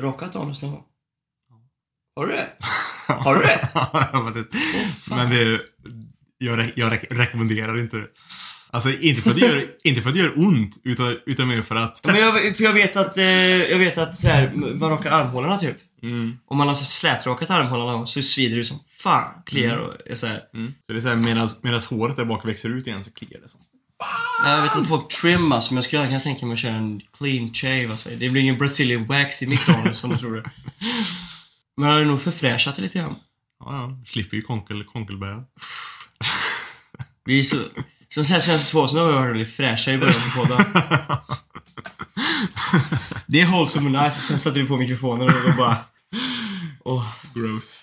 Rakat anus någon gång? Har du det? Har du det? men det, men det jag, re- jag re- rekommenderar inte det. Alltså inte för att det gör, inte för att det gör ont, utan, utan mer för att... Ja, men jag, för jag vet att, eh, jag vet att så här, man rakar armhålorna typ. Mm, Om man har slätrakat armhålorna så svider det som fan. Kliar och är så här. mm. Så det är såhär, medan håret där bak växer ut igen så kliar det som. Jag vet att folk trimmas, men jag skulle kunna tänka mig att köra en clean shave. Alltså. Det blir ingen brazilian wax i mitt anus som du tror det. Men jag hade nog förfräschat det lite grann. Ja, ja. Slipper ju konkel, konkelbär. Vi är så, som här senaste två har vi varit väldigt fräscha i början på podden. Det är wholesome och nice, och sen satte vi på mikrofonen och då bara... Åh. Gross.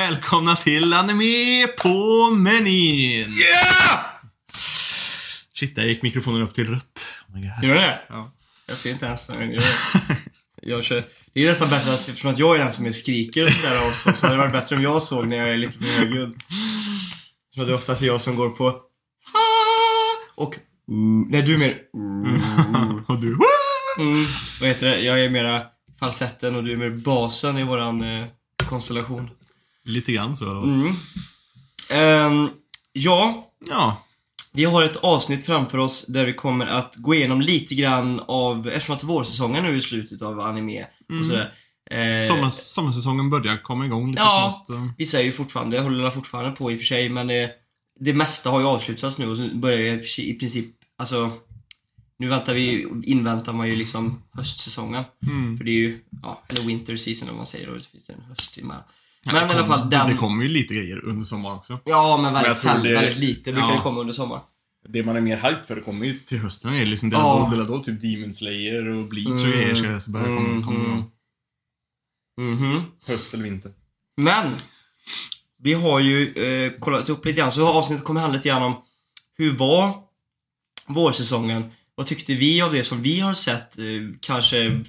Välkomna till Anime på menyn! Yeah! Shit, där gick mikrofonen upp till rött. Oh. Gör det? Ja. Jag ser inte ens när den gör det. Jag kör, det är nästan bättre att, eftersom att jag är den som är skriker och sådär också, så hade det varit bättre om jag såg när jag är lite för högljudd. För det är oftast jag som går på och Nej, du är mer mm, Och du... mm, Vad heter det? Jag är mera falsetten och du är mer basen i våran eh, konstellation. Lite grann så. Mm. Ehm, ja, Ja. Vi har ett avsnitt framför oss där vi kommer att gå igenom lite grann av, eftersom att vårsäsongen nu är slutet av anime och sådär. Eh, Sommar, sommarsäsongen börjar komma igång lite Ja. smått. eh. Vissa är ju fortfarande, håller fortfarande på i och för sig, men eh, det mesta har ju avslutats nu och så börjar det i princip, alltså nu väntar vi, inväntar man ju liksom höstsäsongen. Mm. För det är ju, ja, eller winter season om man säger och det finns det en höst. Ja, Men det i alla kommer- fall den... Det kommer ju lite grejer under sommaren också. Ja, men väldigt sällan, det- väldigt lite brukar ja. det komma under sommaren. Det man är mer hype för det kommer ju till hösten. Det är liksom Ja. då typ Demon Slayer och Bleach och Mm. grejer ska, ska börja komma. komma Mhm. Mhm. Höst eller vinter. Men, vi har ju eh, kollat upp lite grann, så avsnittet kommer handla lite grann om hur var vårsäsongen? Vad tyckte vi av det som vi har sett? Eh, kanske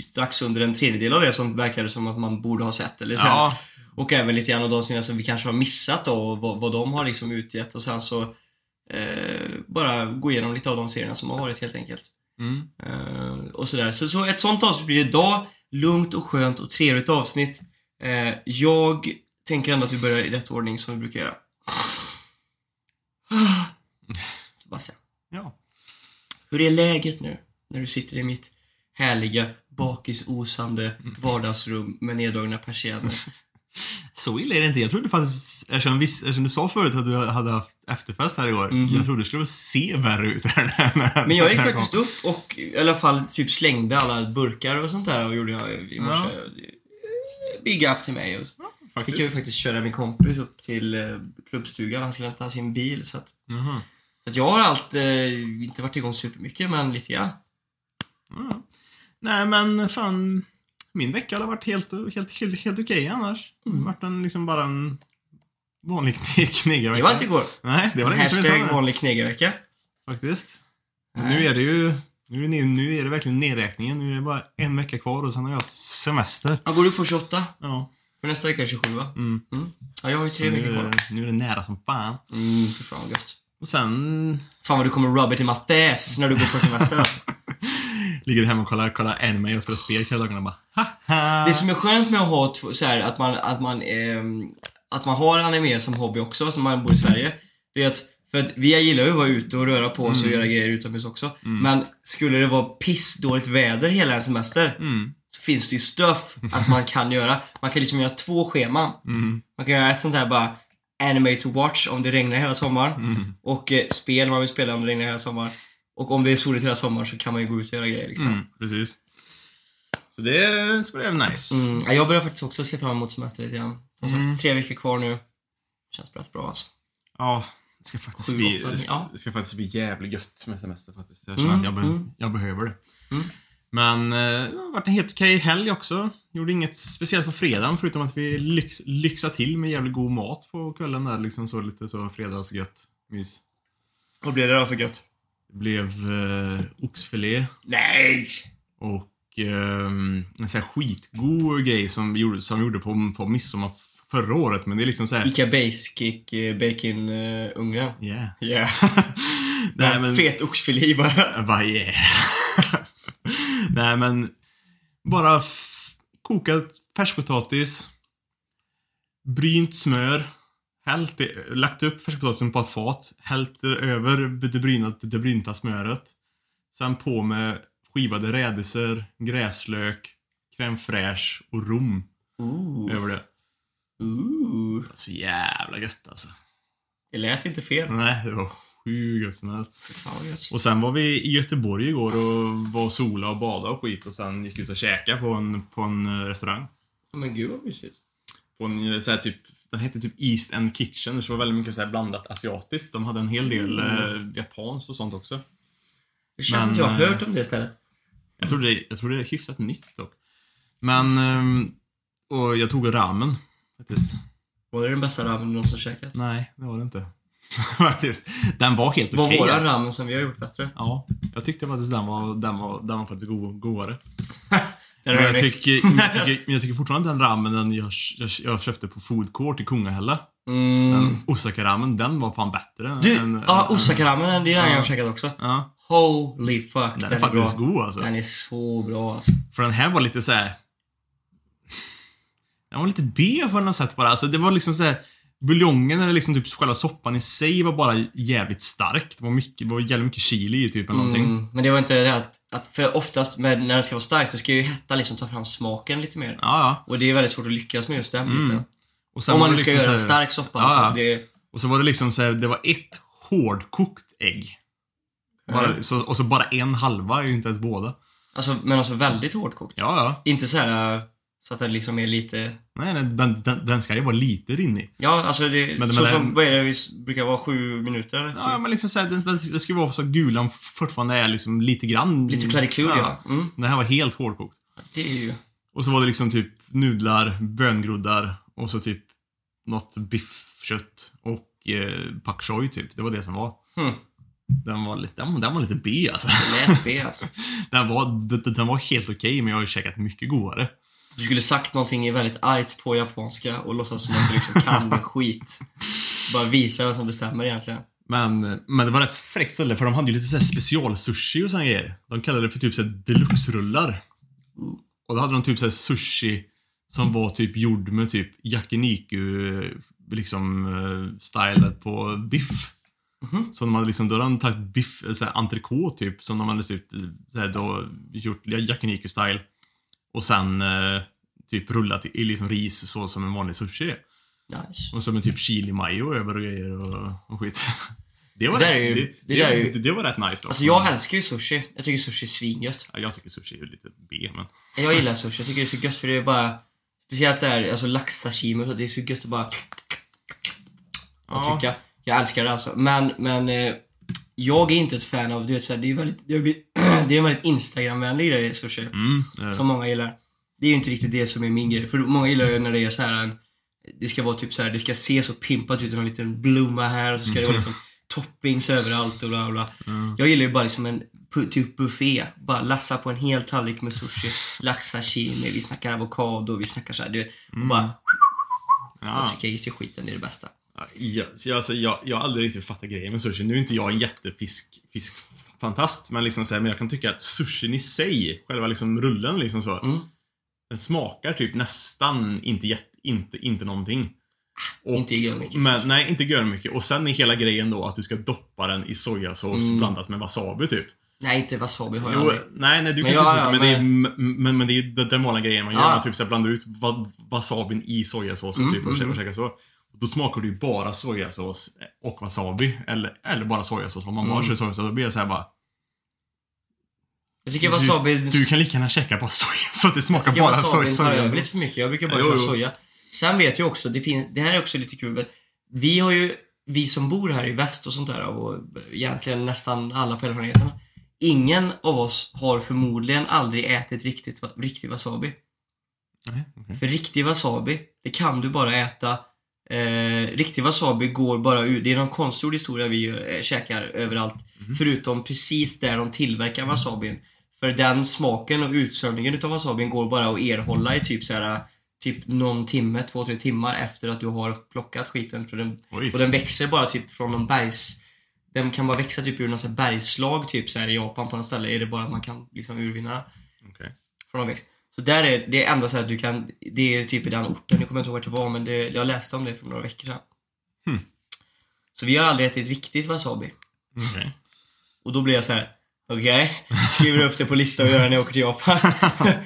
strax under en tredjedel av det som verkade som att man borde ha sett. Eller här. Ja. Och även lite grann av de serier som vi kanske har missat då, och vad, vad de har liksom utgett. Och sen så eh, bara gå igenom lite av de serierna som har varit helt enkelt. Mm. Eh, och sådär. Så, så ett sånt avsnitt blir det idag. Lugnt och skönt och trevligt avsnitt. Eh, jag tänker ändå att vi börjar i rätt ordning som vi brukar göra. Sebastian, ja. Hur är läget nu? När du sitter i mitt härliga bakisosande vardagsrum med neddragna persienner. Så illa är det inte. Jag trodde faktiskt, eftersom, viss, eftersom du sa förut att du hade haft efterfest här igår. Mhm. Jag trodde det skulle se värre ut här. när- Men jag gick faktiskt upp och i alla fall typ slängde alla burkar och sånt där och gjorde jag i morse. Big up till mig. Och så fick Faktiskt. jag ju faktiskt köra min kompis upp till eh, klubbstugan. Han skulle hämta sin bil. Så att, Jaha. Så att jag har allt, eh, inte varit igång supermycket, men lite grann. Ja. Nej men fan. Min vecka har varit helt, helt, helt, helt okej annars. Det har varit en, liksom bara en vanlig knegarvecka. Det var inte igår. Nej, det var sedan vi Hashtag det. vanlig knegarvecka. Faktiskt. Nu är det ju nu är, det, nu är det verkligen nedräkningen. Nu är det bara en vecka kvar och sen har jag semester. Ja, går du på 28? Ja. För nästa vecka är det 27 va? Mm. Ja, jag har ju tre veckor kvar. det, nu är det nära som fan. Mm, för fan gött. Och sen Fan vad du kommer rub it in my face när du går på semester ligger hemma och kollar, kollar anime och spelar spel hela dagarna bara haha. Det som är skönt med att ha så här, att man, att man, ehm, att man har anime som hobby också, som man bor i Sverige. Det är att, för att vi gillar ju att vara ute och röra på oss och göra grejer utomhus också. Men skulle det vara pissdåligt väder hela en semester, Mm. så finns det ju stuff att man kan göra. Man kan liksom göra två scheman. Mm. Man kan göra ett sånt här bara anime to watch om det regnar hela sommaren. Mm. Och eh, spel man vill spela om det regnar hela sommaren. Och om det är soligt hela sommaren så kan man ju gå ut och göra grejer liksom. Mm. Precis. Så det det är nice. Mm. ja, Jag börjar faktiskt också se fram emot semester lite grann. Som sagt, Mm. tre veckor kvar nu. Känns rätt bra alltså. Ja, det ska faktiskt Sju, bli, åtta, det ska, ja. det ska faktiskt bli jävligt gött med semester faktiskt. Jag känner Mm, att jag, be, mm. jag behöver det. Men eh, det har varit en helt okej helg också. Gjorde inget speciellt på fredagen förutom att vi lyx, lyxade till med jävligt god mat på kvällen där liksom så lite så fredagsgött mys. Vad blev det då för gött? Det blev eh, oxfilé Nej! och eh, en sån här skitgod grej som vi gjorde, som vi gjorde på, på midsommar förra året. Men det är liksom så här. Ica Basic eh, Bacon uh, ugnen. Yeah. Yeah. Nej, men- Fet oxfilé bara. Vad yeah. Nej men bara kokat färskpotatis. Brynt smör. Hällt lagt upp färskpotatisen på ett fat. Hällt över det brynta, det brynta smöret. Sen på med skivade rädisor, gräslök, crème fraîche och rom Ooh. över det. Ooh. Så jävla gött alltså. Det lät inte fel. Nej, det var hur gött som helst. Och sen var vi i Göteborg igår och var och sola och bada och skit och sen gick ut och käka på en, på en eh, restaurang. Men gud vad mysigt. På en eh, så här typ, den hette typ East End Kitchen, så det var väldigt mycket så här blandat asiatiskt. De hade en hel del Mm. eh, japanskt och sånt också. Det känns Men, som jag har hört om det stället. Jag tror det, jag tror det är hyfsat nytt dock. Men, ehm, och jag tog ramen faktiskt. Var det den bästa ramen du någonsin käkat? Nej, det var det inte. Den var helt Var okej. våran ramen som vi har gjort bättre? Ja, jag tyckte faktiskt den var, den var, den var faktiskt go, godare. Den Men jag, tycker, men, jag tycker, men jag tycker fortfarande den ramen den jag, jag, jag köpte på Food Court i Kungahälla. Mm. Den Osaka-ramen, den var fan bättre. Du, än- ja Osaka-ramen, det är den Ja. jag har käkat också. Ja, Holy fuck, den är faktiskt bra. god alltså. Den är så bra alltså. För den här var lite så här. Den var lite B på något sätt bara. Alltså det var liksom så här. Buljongen eller liksom typ själva soppan i sig var bara jävligt stark. Det var mycket, det var jävligt mycket chili i typ eller någonting. Mm, men det var inte det att, att för oftast med, när det ska vara starkt så ska ju hetta liksom ta fram smaken lite mer. Ja, ja. Och det är väldigt svårt att lyckas med just den Mm. biten. Och sen Om man nu ska liksom göra en stark soppa. Ja. Så det, Och så var det liksom så här, det var ett hårdkokt ägg. Bara, Mm. så, och så bara en halva, ju inte ens båda. alltså, men alltså väldigt hårdkokt. Ja, ja. Inte så här äh, så att den liksom är lite... Nej, den, den, den ska ju vara lite rinnig. Ja, alltså det... Men- så men som, den- vad är det vi brukar vara? Sju minuter eller? Ja, men liksom så här, den, den, det ska vara så att gulan fortfarande är liksom lite grann... Lite klariklud ja. Mm, Den här var helt hårdkokt. det är ju... Och så var det liksom typ nudlar, böngroddar och så typ något biffkött och eh, pak choi typ. Det var det som var. Hmm. Den var lite, den, den var lite B alltså. Det lät B alltså. Den var, den, den var helt okej men jag har ju käkat mycket godare. Du skulle sagt någonting väldigt argt på japanska och låtsas som att du liksom kan din skit. Bara visa vem som bestämmer egentligen. Men, men det var rätt fräckt ställe för de hade ju lite så här specialsushi och såna grejer. De kallade det för typ så här deluxe-rullar. Och då hade de typ så här sushi som var typ gjord med typ yakiniku liksom eh, stylet på biff. Mhm. Så de hade liksom, då hade de tagit biff, eller så här entrecote typ, som de hade typ så här, då gjort yakiniku style. Och sen eh, typ rullat i liksom ris så som en vanlig sushi är. Nice. Och så med typ chili mayo över och grejer och, och skit. Det var, Det rätt, ju- det, det ju- det, det var rätt nice då. Alltså jag älskar ju sushi. Jag tycker sushi är svingött. Ja, jag tycker sushi är lite B, men... Jag gillar sushi. Jag tycker det är så gött för det är bara... Speciellt det här, alltså laxsashimi så. Det är så gött att bara... Ja. Tycka. Jag älskar det alltså. Men, men... Eh, jag är inte ett fan av, du vet såhär, det är väldigt... Det blir- det är en väldigt Instagram-vänlig grej, sushi. Mm, Som många gillar. Det är ju inte riktigt det som är min grej. För många gillar det när det är så här en, Det ska vara typ så här, det ska se så pimpat ut. En liten blomma här och så ska det vara liksom toppings överallt och bla bla. Mm. Jag gillar ju bara liksom en typ buffé. Bara lassa på en hel tallrik med sushi. Laxsashimi, vi snackar avokado, vi snackar så här, du vet. Och bara jag ja. trycka i sig skiten, det är det bästa. Ja, så jag, alltså, jag, jag har aldrig riktigt fattat grejen med sushi. Nu är inte jag en jättefisk fiskfantast, men, liksom så här, men jag kan tycka att sushin i sig, själva liksom rullen liksom så, Mm. den smakar typ nästan inte, jätte, inte, inte någonting. Och, Inte gör mycket. Men, nej, inte gör mycket. Och sen är hela grejen då att du ska doppa den i sojasås Mm. blandat med wasabi typ. Nej, inte wasabi har jag Jo, aldrig. nej, nej, du Men kanske inte, ja, men, det är, men, men det är ju den- vanliga grejen man gör. Ja. Man typ så blandar ut wasabin i sojasåsen Mm, typ och, mm, käkar så. Då smakar det ju bara sojasås och wasabi. Eller, eller bara sojasås. Om man bara Mm. kör sojasås då blir det så här bara. Jag tycker wasabi... Du kan lika gärna käka bara soja så att det Jag smakar tycker bara soja. tar över soja. lite för mycket. Jag brukar bara Jo, köra jo. soja. Sen vet jag också, det, finns, det här är också lite kul. Vi har ju, vi som bor här i väst och sånt där och egentligen nästan alla på planeten. Ingen av oss har förmodligen aldrig ätit riktigt, riktig wasabi. Nej, okej. För riktig wasabi, det kan du bara äta Eh, riktig wasabi går bara ut. Det är någon konstgjord historia vi eh, käkar överallt. Förutom precis där de tillverkar wasabin. För den smaken och utsövningen utav wasabin går bara att erhålla i typ så här Typ någon timme, två, tre timmar efter att du har plockat skiten. För den, Oj. och den växer bara typ från någon bergs... Den kan bara växa typ ur någon här bergslag typ så här i Japan på något ställe. Är det bara att man kan liksom urvinna Okej. från någon växt. Så där är det enda så att du kan, det är typ i den orten, jag kommer inte ihåg vart det var men det, jag läste om det för några veckor sedan. Hmm. Så vi har aldrig ätit riktigt wasabi. Okej. Och då blir jag så här: okej, skriver upp det på listan och gör det när jag åker till Japan.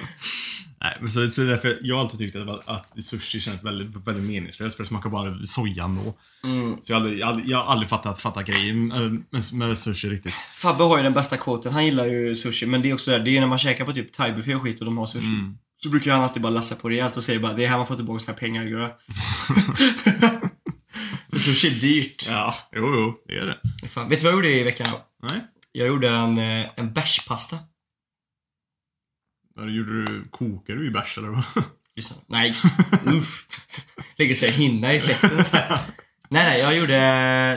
Nej, men så, så därför jag har alltid tyckt att, att sushi känns väldigt, väldigt meningslöst för det smakar bara soja ändå. Mm. Så jag har aldrig, aldrig, jag har aldrig fattat, fattat grejen med, med, sushi riktigt. Fabbe har ju den bästa quoten, han gillar ju sushi men det är också där, det är när man käkar på typ thaibuffé och skit och de har sushi. Mm. Så brukar han alltid bara lassa på rejält och säger bara det är här man får tillbaka sina pengar. För sushi är dyrt. Ja, jo, jo, det är det. Fan. Vet du vad jag gjorde i veckan? Nej. Jag gjorde en, eh, en bärspasta. Där gjorde du, kokade du i bärs eller vad? Nej, uff. Lägger sig hinna i fläkten. Nej, nej, jag gjorde,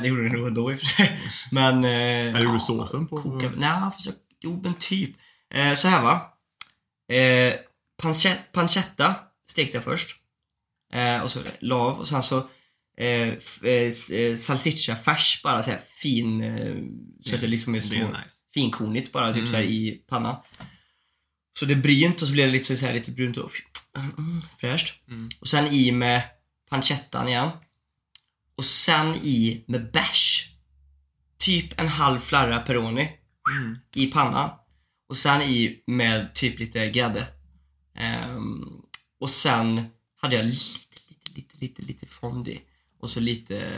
det gjorde jag nog ändå i och för sig. Men... Eh, Eller gjorde du såsen på? Koka, nej, fast jag, jo men typ. Eh, så här va. Eh, pancetta, pancetta stekte jag först. Eh, och så lav och sen så eh, eh, eh, salsiccia färs bara så här fin. Eh, så att det liksom är Det små, är nice. finkornigt bara typ Mm. så här i pannan. Så det är brynt och så blir det lite så här lite brunt och mm, fräscht. Mm. Och sen i med pancettan igen. Och sen i med bärs. Typ en halv flarra Peroni Mm. i pannan. Och sen i med typ lite grädde. Ehm, och sen hade jag lite, lite, lite, lite, lite fondue. Och så lite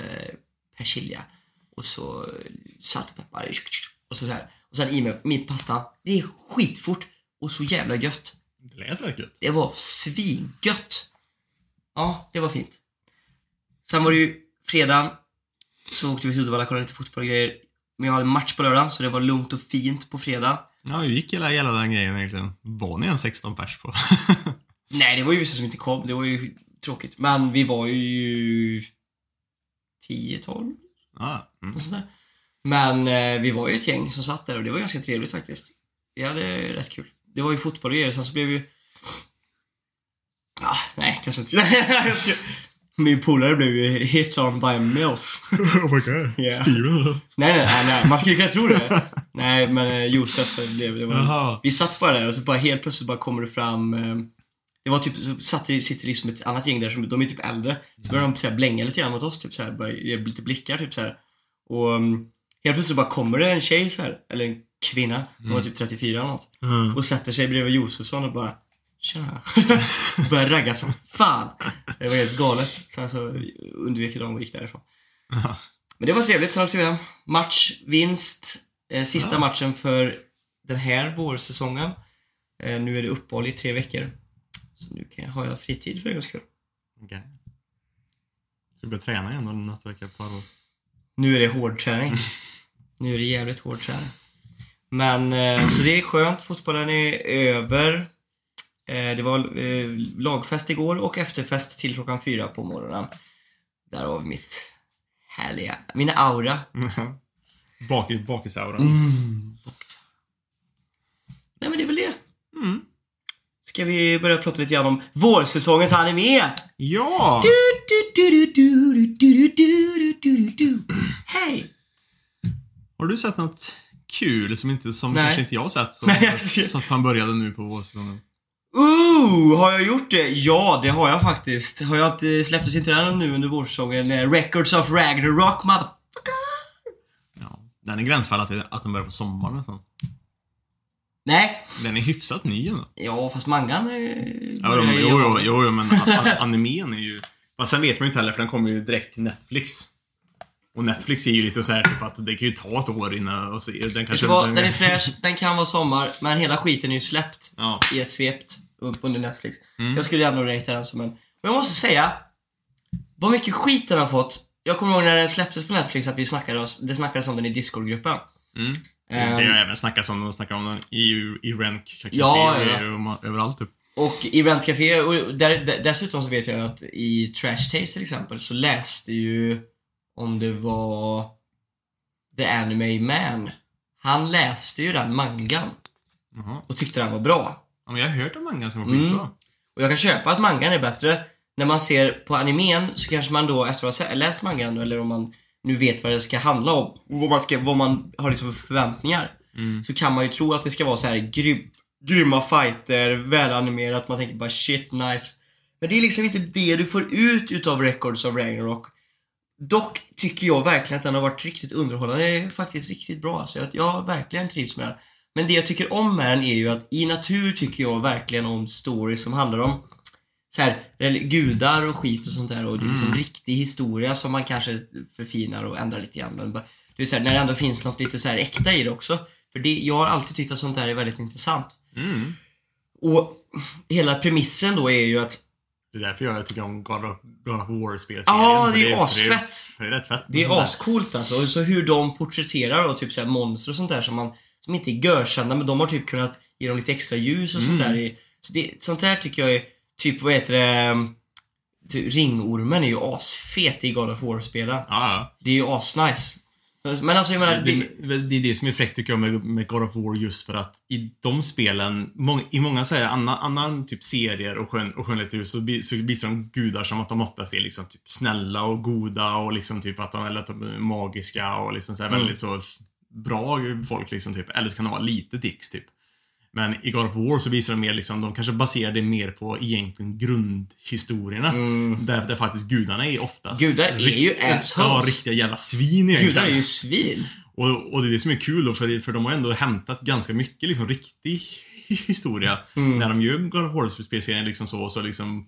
persilja. Och så salt och peppar. Och så där. Och sen i med min pasta. Det är skitfort och så jävla gött. Det lät rätt gött. Det var svingött. Ja, det var fint. Sen var det ju fredag. Så åkte vi till Uddevalla och kollade lite fotboll och grejer. Men jag hade match på lördagen så det var lugnt och fint på fredag. Ja, hur gick hela, hela den grejen egentligen? Var ni en 16 pers på? Nej, det var ju vissa som inte kom. Det var ju tråkigt. Men vi var ju 10-12 ja. Mm. Men eh, vi var ju ett gäng som satt där och det var ganska trevligt faktiskt. Vi hade rätt kul. Det var ju fotboll och grejer, sen så blev vi... Ah, nej, kanske inte. Min polare blev ju hit on by a milf. oh my god. Yeah. Steven? Nej, nej, nej, nej. man skulle kunna tro det. Nej, men eh, Josef blev det. Var, vi satt bara där och så bara helt plötsligt bara kommer det fram eh, Det var typ, så satt det, sitter liksom ett annat gäng där som, de är typ äldre. Så började de så här, blänga lite grann mot oss, typ så här, bara lite blickar typ så här. Och um, helt plötsligt bara kommer det en tjej så här, eller en kvinna, hon var typ 34 eller något. Mm. Och sätter sig bredvid Josefsson och bara Tjena. Börjar ragga som fan. Det var helt galet. Sen så undvek de och gick därifrån. Ja. Men det var trevligt, sen åkte vi hem. Match, vinst. Eh, sista Ja. matchen för den här vårsäsongen. Eh, nu är det uppehåll i tre veckor. Så nu kan jag, har jag fritid för en gångs skull. Okej. Ska du börja träna igen då nästa vecka? På år? Nu är det hård träning. Nu är det jävligt hård träning. Men eh, så det är skönt. Fotbollen är över. Eh, det var eh, lagfest igår och efterfest till klockan fyra på morgonen. Därav mitt härliga, min aura. Bakis, bakisauran. Mm. Nej men det är väl det. Mm. Ska vi börja prata lite grann om vårsäsongens anime? Ja! Hej! Har du sett något kul som, inte, som Nej. kanske inte jag har sett? Som, Nej, ser- som, som började nu på vårsäsongen? Ooh, har jag gjort det? Ja, det har jag faktiskt. Har jag inte släpptes inte den nu under vårsäsongen? Eh, Records of Ragnarok, mother... Ja. Den är gränsfall till att den börjar på sommaren nästan. Nej. Den är hyfsat ny ändå. Ja, fast mangan eh, Ja, jo, jo, jo, jo, men animen är ju... Fast sen vet man ju inte heller för den kommer ju direkt till Netflix. Och Netflix är ju lite så här typ att det kan ju ta ett år innan och se, den kanske... vad? Den är fräsch, den kan vara sommar, men hela skiten är ju släppt Ja. i ett svept upp under Netflix. Mm. Jag skulle ändå rata den som en... Och jag måste säga, vad mycket skit den har fått. Jag kommer ihåg när den släpptes på Netflix att vi snackade oss, det snackades om den i Discord-gruppen. Mm. Ehm, Det har även snackats om, de snackar om den i, i Café Ja, och ja. överallt typ. Och i Rent Café, och där, där, dessutom så vet jag att i Trash Taste till exempel så läste ju om det var The Anime Man. Han läste ju den mangan Jaha. och tyckte den var bra. Ja, men jag har hört om mangan som var Mm. skitbra. Och jag kan köpa att mangan är bättre. När man ser på animen så kanske man då efter att ha läst mangan eller om man nu vet vad det ska handla om och vad man, ska, vad man har liksom för förväntningar. Mm. Så kan man ju tro att det ska vara så här grym, grymma fighter, välanimerat, man tänker bara shit nice. Men det är liksom inte det du får ut utav Records of Ragnarok. Dock tycker jag verkligen att den har varit riktigt underhållande. Det är faktiskt riktigt bra. Så jag, jag verkligen trivs med den. Men det jag tycker om med den är ju att i natur tycker jag verkligen om stories som handlar om så här, gudar och skit och sånt där och det är liksom Mm. riktig historia som man kanske förfinar och ändrar lite grann. Men det är så här, när det ändå finns något lite så här äkta i det också. För det, jag har alltid tyckt att sånt där är väldigt intressant. Mm. Och hela premissen då är ju att Det är därför jag tycker om God of, God of War-spelserien. Ja, det är asfett. Det är rätt fett. det sånt är där. ascoolt alltså. Och så hur de porträtterar då, typ så här monster och sånt där som man som inte är görkända men de har typ kunnat ge dem lite extra ljus och sånt Mm. där. i- Så det, sånt där tycker jag är typ, vad heter det? typ Ringormen är ju asfet i God of War-spelen. Ja, ja. Det är ju asnice. Men alltså jag menar, Det, det, det, är det som är fräckt tycker jag med, med God of War just för att i de spelen, i många så här, annan, annan typ serier och, skön, och skönlitteratur så, så visar de gudar som att de oftast är liksom typ snälla och goda och liksom typ att de, eller att de är magiska och liksom så här Mm. väldigt så bra folk liksom typ. Eller så kan de vara lite dicks typ. Men i God of War så visar de mer liksom, de kanske baserar det mer på egentligen grundhistorierna. mm, Där, där faktiskt gudarna är oftast Gudar är ju rikt- assholes. Ja, riktiga jävla svin egentligen. gudar är ju svin. Och, och det är det som är kul då, för, för de har ändå hämtat ganska mycket liksom riktig historia. Mm. När de gör God of War-spelserien liksom så, så liksom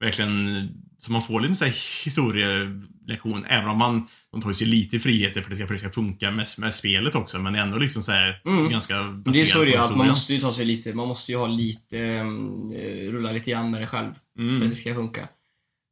verkligen, så man får lite så här historielektion, även om man, de tar sig lite friheter för att det ska, för att det ska funka med, med spelet också, men det är ändå liksom så här Mm. ganska Men Det är så det är, att man måste ju ta sig lite, man måste ju ha lite, um, rulla lite grann med det själv. för att Mm. det ska funka.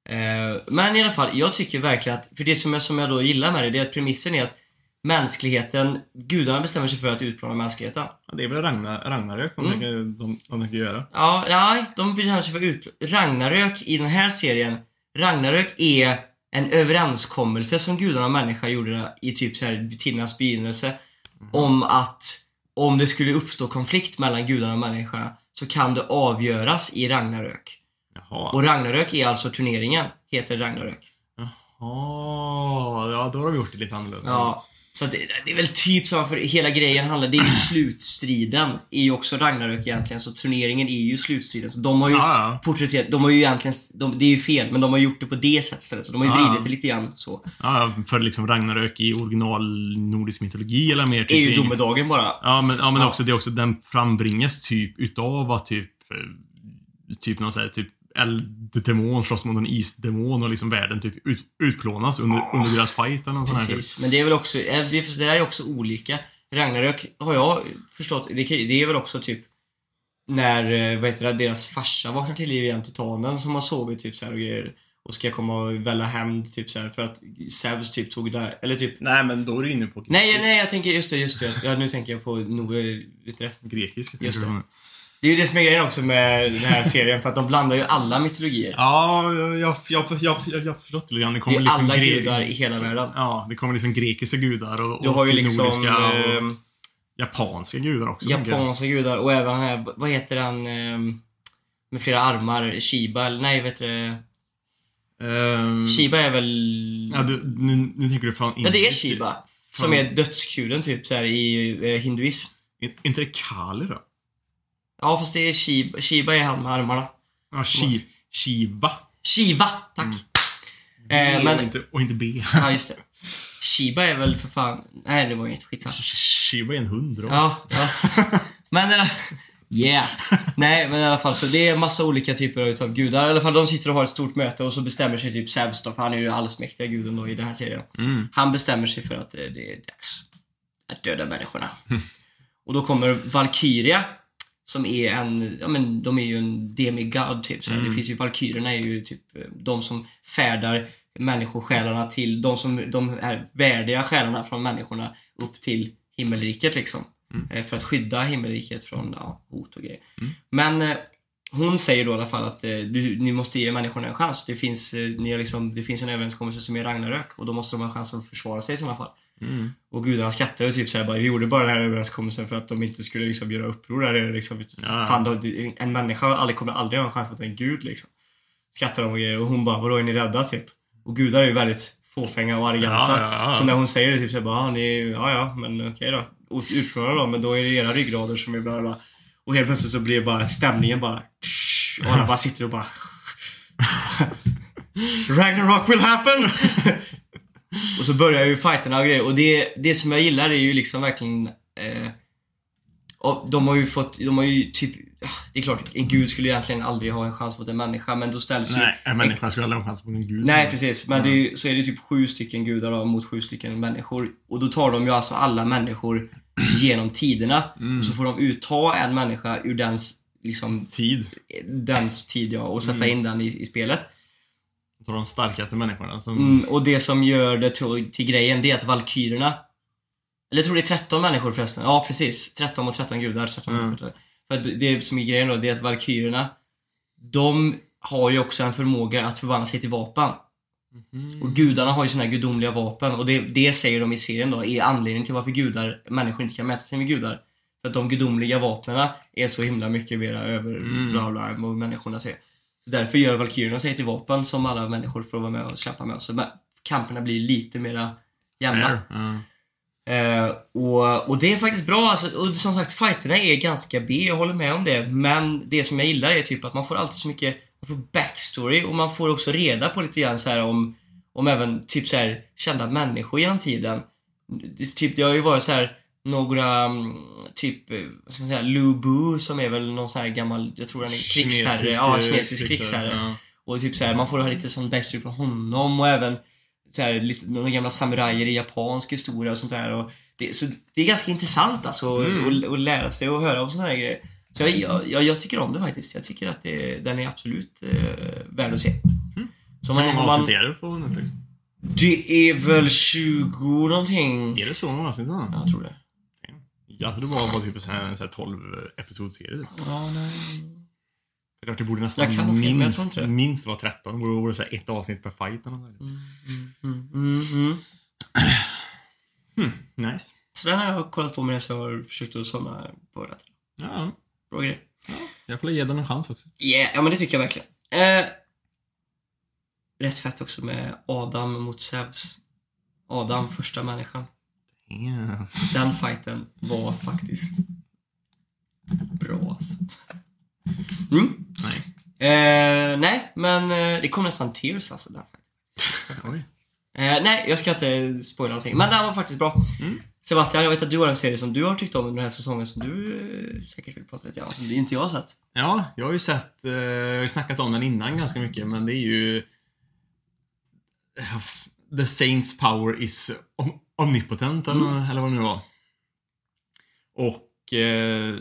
Eh, men i alla fall, jag tycker verkligen att, för det som jag, som jag då gillar med det, det är att premissen är att mänskligheten, gudarna bestämmer sig för att utplåna mänskligheten. Ja, det är väl Ragnar, Ragnarök de, Mm. tänker, de, de tänker göra. Ja, nej, de bestämmer sig för att utplåna. Ragnarök i den här serien, Ragnarök är en överenskommelse som gudarna och människa gjorde i typ så här tidernas begynnelse. Om att om det skulle uppstå konflikt mellan gudarna och människorna så kan det avgöras i Ragnarök. Jaha. Och Ragnarök är alltså turneringen, heter Ragnarök. Jaha, ja då har de gjort det lite annorlunda. Ja, så det, det är väl typ samma för hela grejen handlar, det är ju slutstriden. ju också Ragnarök egentligen, så turneringen är ju slutstriden. Så de har ju Ja, ja. porträtterat, de har ju egentligen, de, det är ju fel, men de har gjort det på det sättet istället. Så de har ju Ja. vridit det lite grann så. Ja, för liksom Ragnarök i original nordisk mytologi eller mer Det är ju i- domedagen bara. Ja, men, ja, men också det är också den frambringas typ utav att typ eh, typ någon sån här typ elddemon slåss mot en isdemon och liksom världen typ ut, utplånas under, under deras fight eller någon sån här typ. Precis. Men det är väl också, eh, det, det där är också olika. Ragnarök har jag förstått, det, det är väl också typ när, eh, vad heter det, deras farsa vaknar till liv igen, titanen som har sovit typ så här och grejer. Och ska komma och välla hämnd typ så här för att Zeus typ tog det, eller typ Nej, men då är du inne på Nej, nej, jag tänker, just det, just det. Ja, nu tänker jag på, no, vet du det? grekisk. Just det. Det är ju det som är grejen också med den här serien, för att de blandar ju alla mytologier. Ja, jag, jag, jag, jag, jag, har förstått lite grann. Det Det kommer är liksom alla gudar i hela världen. Ja, det kommer liksom grekiska gudar och, Du har ju liksom nordiska och ehm, japanska gudar också. japanska gudar och även här, vad heter han, ehm, med flera armar, Shiba, eller nej, vet du det? Ehm, Shiba är väl... Ja, du, nu, nu tänker du fan Ja, det är Shiba. Som är dödskulen typ så här i eh, hinduism. Är inte det Kali då? Ja, fast det är Shiba, Shiba är han med armarna. Ja, Shi, Shiva. Shiva, tack! Mm. Eh, och, men, inte, och inte B. ja just det. Shiba är väl för fan, nej det var inget, skitsamma. Shiva är en hund då. Ja, ja. Men, eh, yeah. Nej, men i alla fall så det är massa olika typer utav gudar. I alla fall de sitter och har ett stort möte och så bestämmer sig typ Zeus då, för han är ju allsmäktiga guden då i den här serien. Mm. Han bestämmer sig för att eh, det är dags att döda människorna. Och då kommer Valkyria, som är en, ja men de är ju en demigod typ. Mm. Det finns ju, Valkyrierna är ju typ eh, de som färdar människosjälarna till, de som, de är värdiga själarna från människorna upp till himmelriket liksom. Mm. Eh, För att skydda himmelriket från ja, hot och grejer. Mm. Men eh, hon säger då i alla fall att du, ni måste ge människorna en chans. Det finns, ni har liksom, det finns en överenskommelse som är Ragnarök och då måste de ha en chans att försvara sig i sådana fall. Mm. Och gudarna skrattar ju typ såhär bara, vi gjorde bara den här överenskommelsen för att de inte skulle liksom göra uppror där liksom. Ja. Fan, då, en människa aldrig, kommer aldrig ha en chans mot en gud liksom. Skrattar de och grejer och hon bara, vadå är ni rädda typ? Och gudar är ju väldigt fåfänga och arroganta. Ja, ja. Så när hon säger det typ såhär bara, ni, ja ja men okej då. Utplåna dem, men då är det era ryggrader som är bla bla. Och helt plötsligt så blir bara stämningen bara och alla bara sitter och bara Ragnarok will happen! och så börjar ju fighterna och grejer och det, det som jag gillar är ju liksom verkligen eh, och de har ju fått, de har ju typ ah, det är klart, en gud skulle egentligen aldrig ha en chans mot en människa men då ställs ju Nej, en människa skulle aldrig ha en chans mot en gud. Nej precis, men det är, ju- så är det typ sju stycken gudar då, mot sju stycken människor. Och då tar de ju alltså alla människor genom tiderna. Och så får de utta en människa ur dens, liksom, Tid. dens tid ja, och sätta in den i, i spelet. Tar de starkaste människorna som... Mm, och det som gör det till, till grejen, det är att valkyrierna Eller jag tror det är 13 människor förresten. Ja precis, 13 mot 13 gudar. 13 Mm. mot 13. För det som är grejen då, det är att valkyrierna De har ju också en förmåga att förvandla sig till vapen. Mhm. Och gudarna har ju här gudomliga vapen och det, det säger de i serien då är anledningen till varför gudar, människor inte kan mäta sig med gudar. För att de gudomliga vapnen är så himla mycket mera över Mm. bla bla än vad människorna ser. Därför gör valkyrierna sig till vapen som alla människor får vara med och släppa med. Så kamperna blir lite mera jämna. Ja. Eh, och, och det är faktiskt bra alltså, och som sagt fighterna är ganska B, jag håller med om det. Men det som jag gillar är typ att man får alltid så mycket man får backstory och man får också reda på lite grann så här om, om även typ så här kända människor genom tiden. Typ, det har ju varit så här några, mm, typ, vad ska man säga, Lu Bu som är väl någon sån här gammal, jag tror han är krigsherre, Kinesisk, ja, eh, kinesisk krigsherre. Ja. Och typ så här, man får ha lite sån backstory på honom och även så här, lite, några gamla samurajer i japansk historia och sånt där. Och det, så det är ganska intressant alltså Mm. att, att lära sig och höra om såna här grejer. Så jag, jag, jag, tycker om det faktiskt. Jag tycker att det, den är absolut eh, värd att se. Mm. Så Hur man, många om man, avsnitt är det på Netflix? det är väl 20 någonting. Är det så många avsnitt? jag tror det. Trodde det var, var typ en sån här, en sån här 12 episodserie. Typ. Ja, nej. Klart, det borde Jag kan nästan jag minst, tror inte det. minst vara 13. Det borde vara ett avsnitt per fight eller något. Mm, mm, mm, mm, mm. där. Nice. Så den har jag kollat på medan jag har försökt att somna på rätt. Ja, Bra grej. jag får ge den en chans också. Yeah, ja men det tycker jag verkligen. Eh, rätt fett också med Adam mot Zeus. Adam, första människan. Yeah. Den fighten var faktiskt bra alltså. Mm. Nice. Eh, nej, men eh, det kom nästan tears alltså den fighten. Eh, nej, jag ska inte spoila någonting. Men den var faktiskt bra. Mm. Sebastian, jag vet att du har en serie som du har tyckt om under den här säsongen som du eh, säkert vill prata lite om. Som inte jag har sett. Ja, jag har ju sett, eh, jag har ju snackat om den innan ganska mycket, men det är ju... The Saints power is omnipotent, eller, eller vad det nu var. Och eh,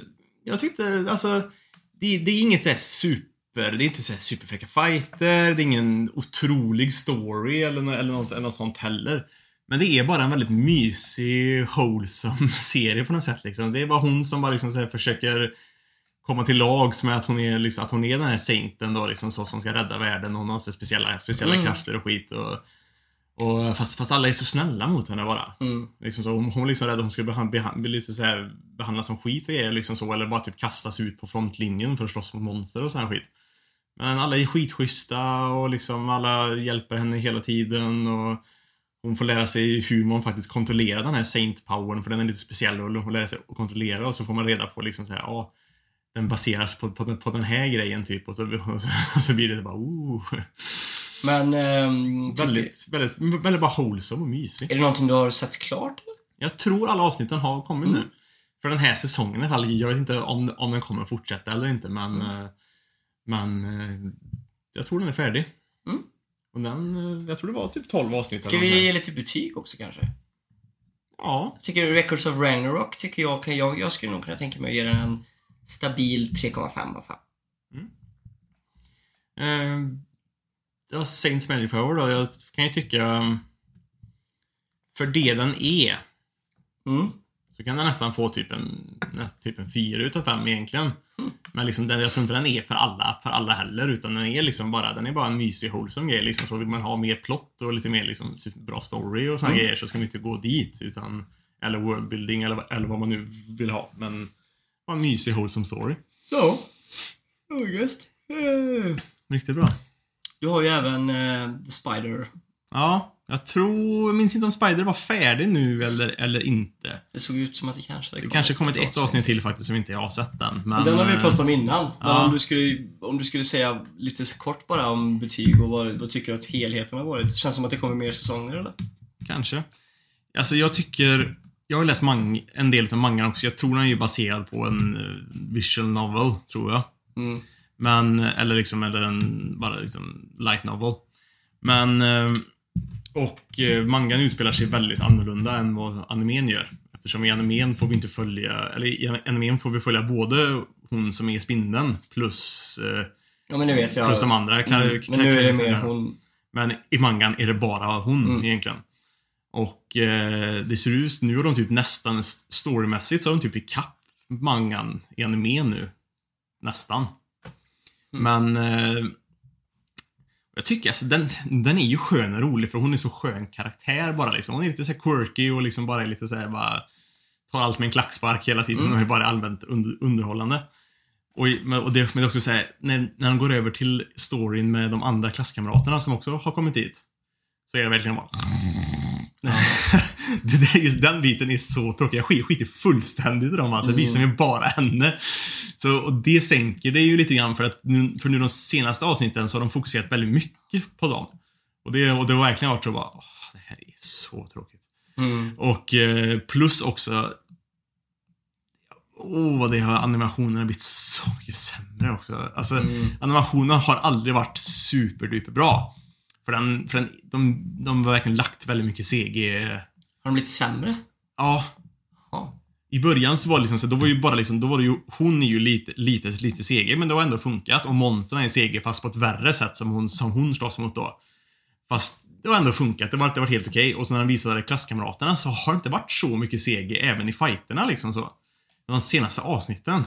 jag tyckte, alltså, det, det är inget så här super, det är inte så här superfräcka fighter, det är ingen otrolig story eller, eller, något, eller något sånt heller. Men det är bara en väldigt mysig, wholesome serie på något sätt. Liksom. Det är bara hon som bara liksom, så försöker komma till lags med att hon är, liksom, att hon är den här sainten då, liksom, så som ska rädda världen. Hon har så speciella, speciella Mm. krafter och skit. Och, och, fast, fast alla är så snälla mot henne bara. Mm. Liksom så, hon, hon är liksom rädd att hon ska behan, behan, bli lite så här, behandlas som skit och grejer, liksom så, eller bara typ kastas ut på frontlinjen för att slåss mot monster och sån här skit. Men alla är skitschyssta och liksom alla hjälper henne hela tiden och hon får lära sig hur man faktiskt kontrollerar den här saint-powern för den är lite speciell och hon lär sig att kontrollera och så får man reda på liksom så här, ja, den baseras på, på, den, på den här grejen typ och så, och så, och så blir det bara oh. Men, ehm, Väldigt, väldigt, väldigt bara wholesome och mysig. är det någonting du har sett klart? eller? Jag tror alla avsnitten har kommit Mm. nu. För den här säsongen i alla fall. Jag vet inte om, om den kommer fortsätta eller inte men Mm. eh, Men eh, Jag tror den är färdig. Mm. Och den, eh, jag tror det var typ 12 avsnitt Ska vi ge lite betyg också kanske? Ja. Jag tycker Records of Ragnarok tycker jag kan, jag, jag skulle nog kunna tänka mig att ge den en stabil 3,5 av 5. Eh, det var Saints Magic Power då. Jag kan ju tycka um, För det den är Mm. så kan den nästan få typ en, typ en 4 utav 5 egentligen. Men liksom, den, jag tror inte den är för alla, för alla heller, utan den är liksom bara, den är bara en mysig wholesome grej. Liksom. Så vill man ha mer plott och lite mer liksom, bra story och såna grejer så ska man inte gå dit. Utan, eller worldbuilding eller, vad- eller vad man nu vill ha. Men bara en mysig wholesome story. Ja. Gött. Eh. Riktigt bra. Du har ju även eh, The Spider. Ja, jag tror, jag minns inte om Spider var färdig nu eller, eller inte. Det såg ut som att det kanske hade Det kanske kommit ett avsnitt till faktiskt som inte jag har sett än. Men, den har vi eh, pratat om innan. Men ja. om, du skulle, om du skulle säga lite kort bara om betyg och vad, vad tycker du att helheten har varit? Det känns som att det kommer mer säsonger eller? Kanske. Alltså jag tycker, jag har läst en del av mangan också. Jag tror den är ju baserad på en eh, visual novel, tror jag. Mm. Men, eller liksom, eller en, bara liksom light novel. Men, eh, och eh, mangan utspelar sig väldigt annorlunda än vad animen gör. Eftersom i animen får vi inte följa, eller i animen får vi följa både hon som är spindeln plus, eh, Ja men det vet jag. plus de andra. Kan, Mm, kan- men nu är det mer hon. Men i mangan är det bara hon Mm. egentligen. Och eh, det ser ut, nu har de typ nästan st- storymässigt så har de typ ikapp mangan i animen nu. Nästan. Mm. Men eh, jag tycker alltså den, den är ju skön och rolig för hon är så skön karaktär bara liksom. Hon är lite så quirky och liksom bara är lite så här bara tar allt med en klackspark hela tiden Mm. och är bara allmänt under, underhållande. Och, och det, men det också så här, när, när de går över till storyn med de andra klasskamraterna som också har kommit dit. Så är det verkligen bara... det där, just den biten är så tråkig. Jag skiter, skiter fullständigt i dem alltså. Det visar mig bara henne. Så, och det sänker det ju lite grann för att nu, för nu de senaste avsnitten så har de fokuserat väldigt mycket på dem. Och det, och det har verkligen varit så bara, åh, det här är så tråkigt. Mm. Och eh, plus också Åh, vad det har animationerna blivit så mycket sämre också. Alltså, Mm. animationen har aldrig varit superduper bra. För den, för den, de, de har verkligen lagt väldigt mycket CG. Har de blivit sämre? Ja, Ja. i början så var det liksom så, då var ju bara liksom, då var det ju, hon är ju lite, lite, lite CG, men det har ändå funkat. Och monstren är CG fast på ett värre sätt som hon, som hon slåss mot då. Fast det har ändå funkat, det har varit, det helt okej. Och så när de visade klasskamraterna så har det inte varit så mycket CG även i fighterna liksom så. De senaste avsnitten,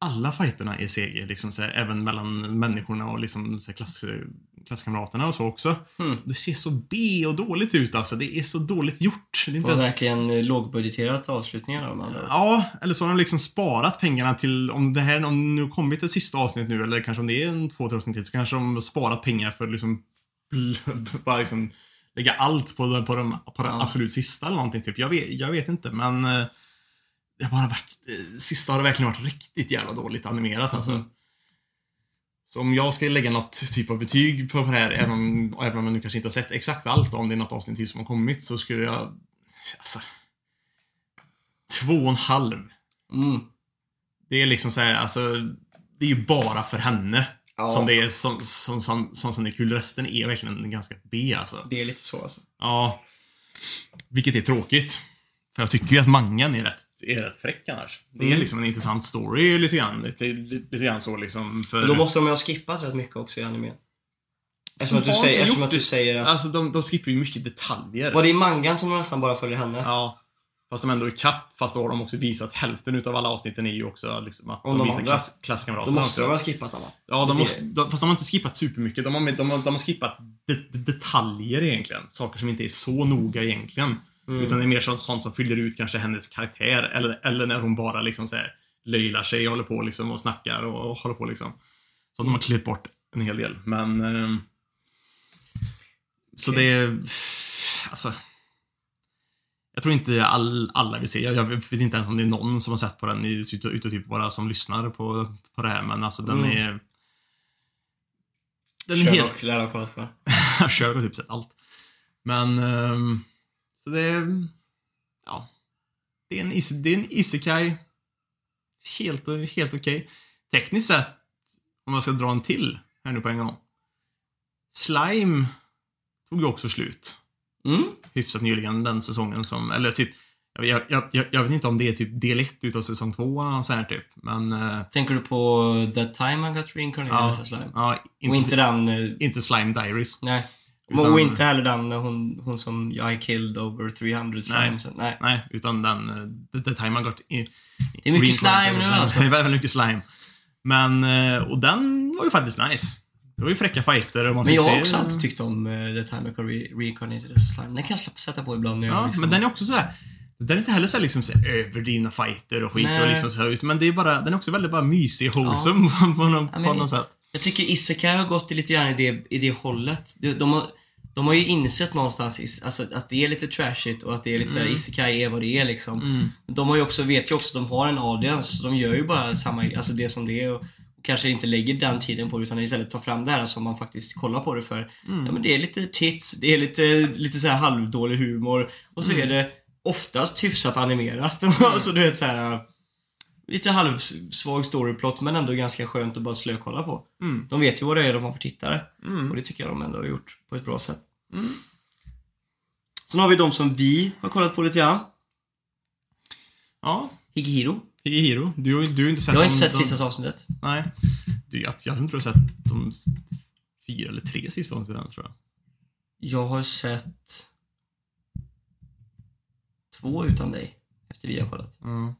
alla fighterna är CG liksom så här, även mellan människorna och liksom så här, klass, klasskamraterna och så också. Mm. Det ser så B och dåligt ut alltså. Det är så dåligt gjort. Det är inte ens... verkligen eh, lågbudgeterat avslutningar av de andra. Ja, eller så har de liksom sparat pengarna till, om det här, om nu kommit ett sista avsnitt nu, eller kanske om det är en två, tre avsnitt till, så kanske de har sparat pengar för liksom, bara liksom lägga allt på, på, den, på den Ja. absolut sista eller någonting typ. Jag vet, jag vet inte, men eh, det har bara varit, eh, sista har det verkligen varit riktigt jävla dåligt animerat alltså. Så om jag ska lägga något typ av betyg på det här, även om, även om jag nu kanske inte har sett exakt allt, om det är något avsnitt till som har kommit, så skulle jag, alltså, två och en halv. Mm. Det är liksom så här, alltså, det är ju bara för henne. Ja. Som det är, som, som, som, som, som det är kul. Resten är verkligen ganska B alltså. Det är lite så alltså. Ja. Vilket är tråkigt. För jag tycker ju att mangan är rätt, är rätt fräck annars. Det är Mm. liksom en intressant story lite grann. Lite, lite, lite grann så liksom. För... Men då måste de ju ha skippat rätt mycket också i animen. Eftersom att du säger, eftersom att du säger att... Alltså de, de skippar ju mycket detaljer. Var det i mangan som de nästan bara följer henne? Ja. Fast de ändå är kapp. Fast då har de också visat hälften utav alla avsnitten är ju också liksom att de, de visar klass, Då klasskamraterna måste också. de ha skippat alla. Ja, de måste, de, fast de har inte skippat supermycket. De har, de har, de har skippat de, detaljer egentligen. Saker som inte är så noga egentligen. Mm. Utan det är mer sånt, sånt som fyller ut kanske hennes karaktär. Eller, eller när hon bara liksom så här, löjlar sig och håller på liksom och snackar och, och håller på liksom. Så de har klippt bort en hel del. Men... ehm, så det är... Alltså... Jag tror inte all, alla vill se. Jag, jag vet inte ens om det är någon som har sett på den utav ut, typ bara som lyssnar på, på det här. Men alltså den Mm. är... Den är helt... Sherlock lär ha kollat på. Sherlock har typ sett allt. Men... ehm, så det är... Ja. Det är en, is, det är en isekai. Helt, helt okej. Tekniskt sett, om jag ska dra en till här nu på en gång. Slime tog ju också slut. Mm. Hyfsat nyligen den säsongen som, eller typ jag, jag, jag, jag vet inte om det är typ del 1 utav säsong 2 eller något sånt här typ. Men... eh, Tänker du på That Time I Got Reincarnated ja, Slime? ja, Och inte inte, den... eh, inte Slime Diaries. Nej. Utan- Och inte heller den, hon, hon som I killed over 300 slimes. Nej. Nej. Nej, utan den, eh, the, the time I got in, Det är mycket slime nu alltså. Det är väldigt mycket slime. Men, eh, och den var ju faktiskt nice. Det var ju fräcka fighter och man Men jag har också alltid tyckt om uh, The Time I Got Re- Reincarnated Slime. Den kan jag släppa- sätta på ibland jag Ja, liksom... men den är också sådär... Den är inte heller så liksom så överdrivna fighter och skit Nej. och liksom så här, men det är bara, den är också väldigt bara mysig, wholesome på, något, men- på något sätt. Jag tycker Isekai har gått lite grann i det, i det hållet. De, de, har, de har ju insett någonstans alltså, att det är lite trashigt och att det är lite såhär, Isekai är vad det är liksom. Mm. De har ju också, vet ju också att de har en audience, så de gör ju bara samma, alltså det som det är och, och kanske inte lägger den tiden på det utan istället tar fram det här som man faktiskt kollar på det för. Mm. Ja men det är lite tits, det är lite, lite så här halvdålig humor och så Mm. är det oftast hyfsat animerat. så du vet så här Lite halvsvag storyplot men ändå ganska skönt att bara slökolla på. Mm. De vet ju vad det är de har för tittare. Mm. Och det tycker jag de ändå har gjort på ett bra sätt. Sen har vi de som vi har kollat på lite grann. Ja, Higihiro. Hiro. Du, har du har inte sett Jag har inte sett de- sista avsnittet. Nej. Du, jag, jag har inte sett de fyra eller tre sista avsnitten tror jag. Jag har sett två utan dig. Efter vi har kollat. Ja.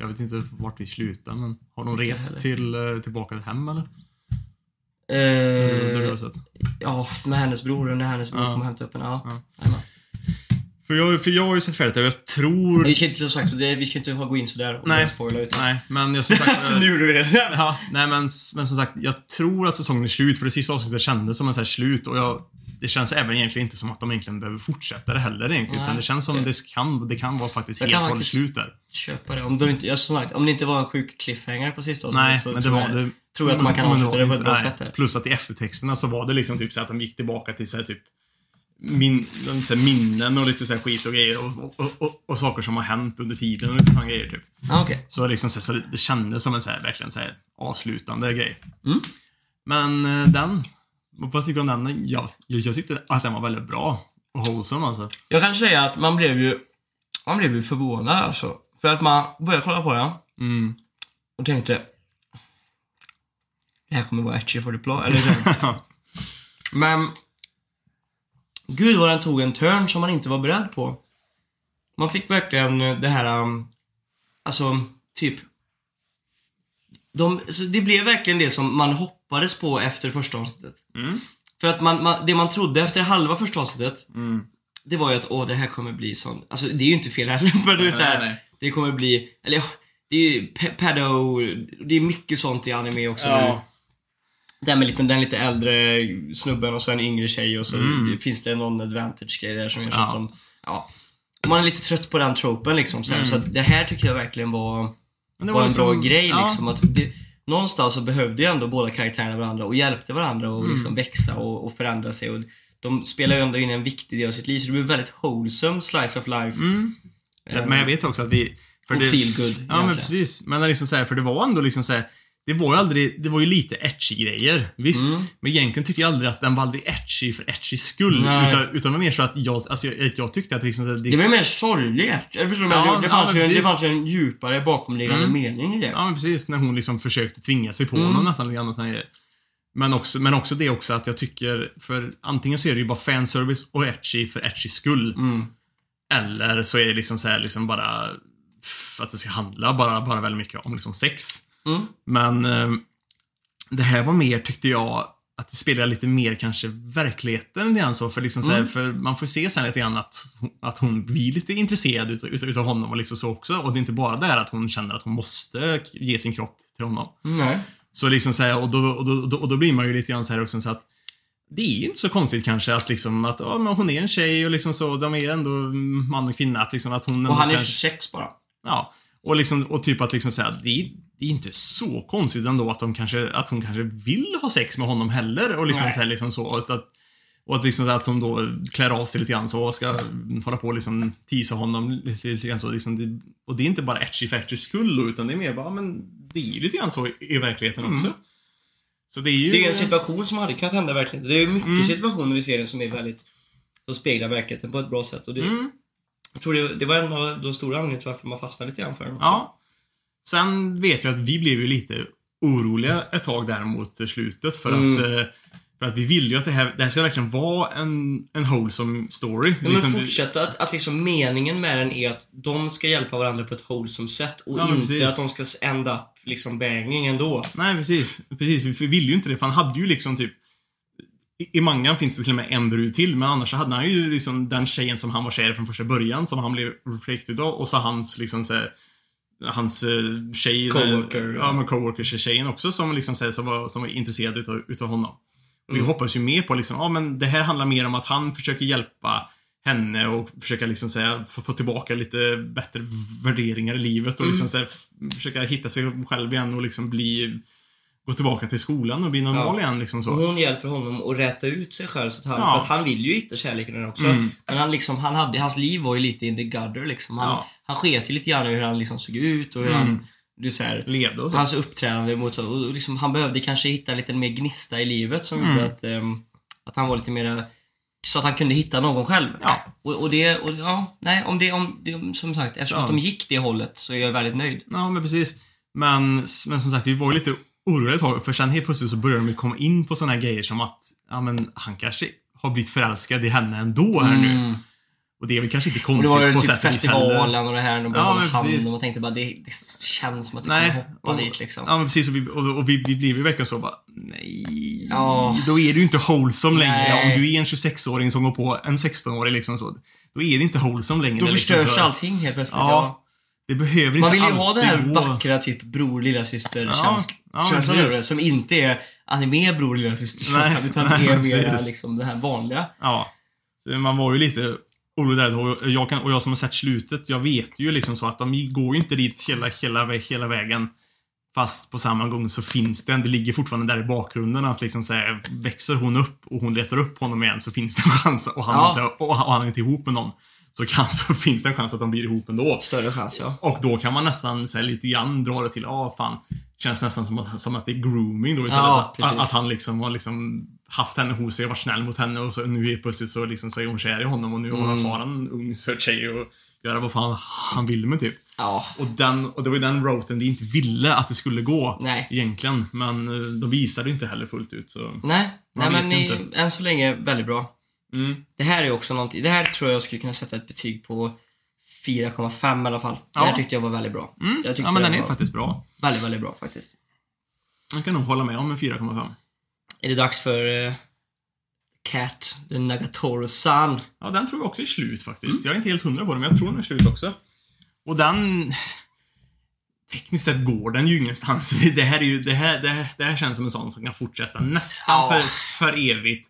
Jag vet inte vart vi slutar, men har de rest till, eh, tillbaka till hem eller? Eh, sett. ja, med hennes bror. När hennes bror Ja. kommer och hämtar upp henne. Ja. Ja. För jag, för jag har ju sett färdigt det jag tror... Vi ska inte som sagt, så det, vi ska inte gå in sådär och Nej. spoila utan. Nej, men jag som sagt... eh, nu gjorde vi det. ja, nej men, men som sagt, jag tror att säsongen är slut för det sista avsnittet kändes som en sån här slut och jag... Det känns även egentligen inte som att de egentligen behöver fortsätta det heller egentligen. Utan det känns som okej. det kan, det kan vara faktiskt Jag helt och hållet slut där. Köpa det. Om, du inte, jag, sagt, om det inte var en sjuk cliffhanger på avsnittet Nej, så men det var det. tror jag att man kan avsluta det på ett bra sätt där. Plus att i eftertexterna så var det liksom typ så att de gick tillbaka till så här typ min, så här minnen och lite så skit och grejer och, och, och, och, saker som har hänt under tiden och lite sådana grejer typ. Ah, Okej. Så, liksom, så, så det, det kändes som en så här, verkligen så här, avslutande grej. Mm. Men eh, vad tycker du om den? Ja, jag, jag tyckte att den var väldigt bra och wholesome alltså. Jag kan säga att man blev ju, man blev ju förvånad alltså. För att man började kolla på den Mm. och tänkte det här kommer vara etchy the plot, eller? Men Gud vad den tog en turn som man inte var beredd på. Man fick verkligen det här, um, alltså typ de, det blev verkligen det som man hoppades på efter första avsnittet. Mm. För att man, man, det man trodde efter halva första avsnittet Mm. det var ju att åh, det här kommer bli sån, alltså det är ju inte fel heller, men du vet såhär, det kommer bli, eller det är ju pe- pedo, det är mycket sånt i anime också nu. Ja. Det här med lite, den lite äldre snubben och så en yngre tjej och så Mm. finns det någon advantage-grej där som gör så Ja. att de, ja. Man är lite trött på den tropen liksom. Så, här, Mm. så att det här tycker jag verkligen var, Men det var, en bra liksom- grej ja. liksom. Att det, någonstans så behövde ju ändå båda karaktärerna varandra och hjälpte varandra och Mm. liksom växa och, och förändra sig. Och de spelar ju ändå in en viktig del av sitt liv, så det blir väldigt wholesome slice of life. Mm. Ja, Men jag vet också att vi... För Och det, feel good, Ja, egentligen. men precis. Men liksom så här, för det var ändå liksom så här, Det var ju aldrig, det var ju lite etchy grejer. Visst. Mm. Men egentligen tycker jag aldrig att den var aldrig etchy för etchy skull. Nej. Utan, utan det var mer så att jag, alltså jag, jag tyckte att liksom här, Det var ju mer sorgligt. Förstår, Ja, men det, det, ja, fanns men ju, det fanns ju en djupare bakomliggande Mm. mening i det. Ja, men precis. När hon liksom försökte tvinga sig på Mm. honom nästan lite grann och såna grejer. Men också, men också det också att jag tycker, för antingen så är det ju bara fanservice och etchy för etchy skull. Mm. Eller så är det liksom så här, liksom bara att det ska handla bara, bara väldigt mycket om liksom sex. Mm. Men eh, det här var mer, tyckte jag, att det spelar lite mer kanske verkligheten lite grann så. För, liksom så Mm. för man får se sen lite grann att, att hon blir lite intresserad utav, utav, honom och liksom så också. Och det är inte bara det här att hon känner att hon måste ge sin kropp till honom. Nej. Så liksom så och, då, och, då, och då blir man ju lite grann så här också så att det är inte så konstigt kanske att liksom att ja, men hon är en tjej och liksom så, de är ändå man och kvinna. Att liksom att hon Och han är kanske- 26 bara. Ja. Och, liksom, och typ att liksom säga det, det är inte så konstigt ändå att, de kanske, att hon kanske vill ha sex med honom heller. Och liksom, så här, liksom så. Och att, och att, liksom, att hon då klär av sig lite grann så och ska hålla på och liksom tisa honom lite, lite grann så. Liksom, det, och det är inte bara för etchy skull då, utan det är mer bara, men det är lite grann så i, i verkligheten också. Så det är ju... Mm. Det är en situation som hade kunnat hända i verkligheten. Det är mycket Mm. situationer vi ser som är väldigt, som speglar verkligheten på ett bra sätt. Och det, Mm. Jag tror det, det var en av de stora anledningarna till varför man fastnade lite grann för den också. Ja. Sen vet jag att vi blev ju lite oroliga ett tag där mot slutet för Mm. att eh, För att vi vill ju att det här, det här ska verkligen vara en, en wholesome story. Ja, Liksom, men fortsätta att, att liksom meningen med den är att de ska hjälpa varandra på ett wholesome sätt och Ja, inte precis. att de ska end up liksom banging ändå. Nej, precis. Precis, vi, vi ville ju inte det. För han hade ju liksom typ... I, I mangan finns det till och med en brud till, men annars så hade han ju liksom den tjejen som han var kär i från första början, som han blev reflected av, och så hans liksom så här, Hans eh, tjej... Coworker, Ja, ja. men coworkers-tjejen också som liksom så här, som, var, som var intresserad utav, utav honom. Och vi Mm. hoppas ju mer på liksom, ja men det här handlar mer om att han försöker hjälpa henne och försöka liksom säga, få, få tillbaka lite bättre värderingar i livet och Mm. liksom så här, försöka hitta sig själv igen och liksom bli gå tillbaka till skolan och bli normal Ja. igen liksom så. Och hon hjälper honom att räta ut sig själv så att han, Ja. för att han vill ju hitta kärleken också. Mm. Men han liksom, han hade, hans liv var ju lite in the gutter liksom. Han, Ja. han sket ju lite grann i hur han liksom såg ut och hur Mm. han, du så här, Levde och så. Hans uppträdande mot, och liksom, han behövde kanske hitta lite mer gnista i livet som Mm. gjorde att, ehm, att han var lite mer så att han kunde hitta någon själv. Ja. Och, och det, och, ja, nej, om det, om det, som sagt, eftersom Ja. att de gick det hållet så är jag väldigt nöjd. Ja, men precis. Men, men som sagt, vi var ju lite oroliga ett tag, för sen helt plötsligt så började de ju komma in på såna här grejer som att, ja men han kanske har blivit förälskad i henne ändå här nu. Mm. Och det är väl kanske inte Och konstigt det var ju på typ sätt och vis heller. festivalen och det här, och de Ja, hålla hand precis. och man tänkte bara, det, det känns som att det Nej. kommer hoppa och, dit liksom. Ja, men precis. Och vi, och, och vi, vi blev ju verkligen så bara, nej. Ja. Då är du ju inte wholesome längre. Nej. Om du är en 26-åring som går på en 16-åring liksom så. Då är det inte wholesome längre. Då liksom, förstörs så. allting helt plötsligt. Ja, Ja. Det behöver Man inte vill ju ha det här gå. vackra typ bror lilla syster Ja, känslan ja, över det, som inte är anime bror lilla syster känslan utan nej, är mer liksom det här vanliga. Ja. Så man var ju lite orolig där. Och jag, kan, och jag som har sett slutet, jag vet ju liksom så att de går ju inte dit hela, hela, hela vägen. Fast på samma gång så finns det, det ligger fortfarande där i bakgrunden att liksom så här, växer hon upp och hon letar upp honom igen så finns det en chans och han, Ja. inte, och han är inte ihop med någon. Så, kan, så finns det en chans att de blir ihop ändå. Större chans ja. Och då kan man nästan så här, lite grann dra det till, ja ah, fan. Känns nästan som att, som att det är grooming då istället. Ja, att, precis. att han liksom har liksom haft henne hos sig och varit snäll mot henne och så nu helt plötsligt så, liksom, så är hon kär i honom och nu Mm. har han en ung söt tjej och göra vad fan han vill med typ. Ja. Och, den, och det var ju den routen vi inte ville att det skulle gå. Nej. Egentligen. Men eh, de visade inte heller fullt ut så. Nej, nej men ju i, inte. än så länge väldigt bra. Mm. Det här är också någonting, det här tror jag skulle kunna sätta ett betyg på 4,5 i alla fall. Det Ja. här tyckte jag var väldigt bra. Mm. Jag Ja men den det är faktiskt bra. väldigt, väldigt bra faktiskt. Jag kan nog hålla med om en 4,5. Är det dags för uh, Cat, the Nagatoro-san? Ja, den tror jag också är slut faktiskt. Jag är inte helt hundra på det, men jag tror den är slut också. Och den... Tekniskt sett går den ju ingenstans. Det här, är ju, det här, det här, det här känns som en sån som kan fortsätta nästan Ja. för, för evigt.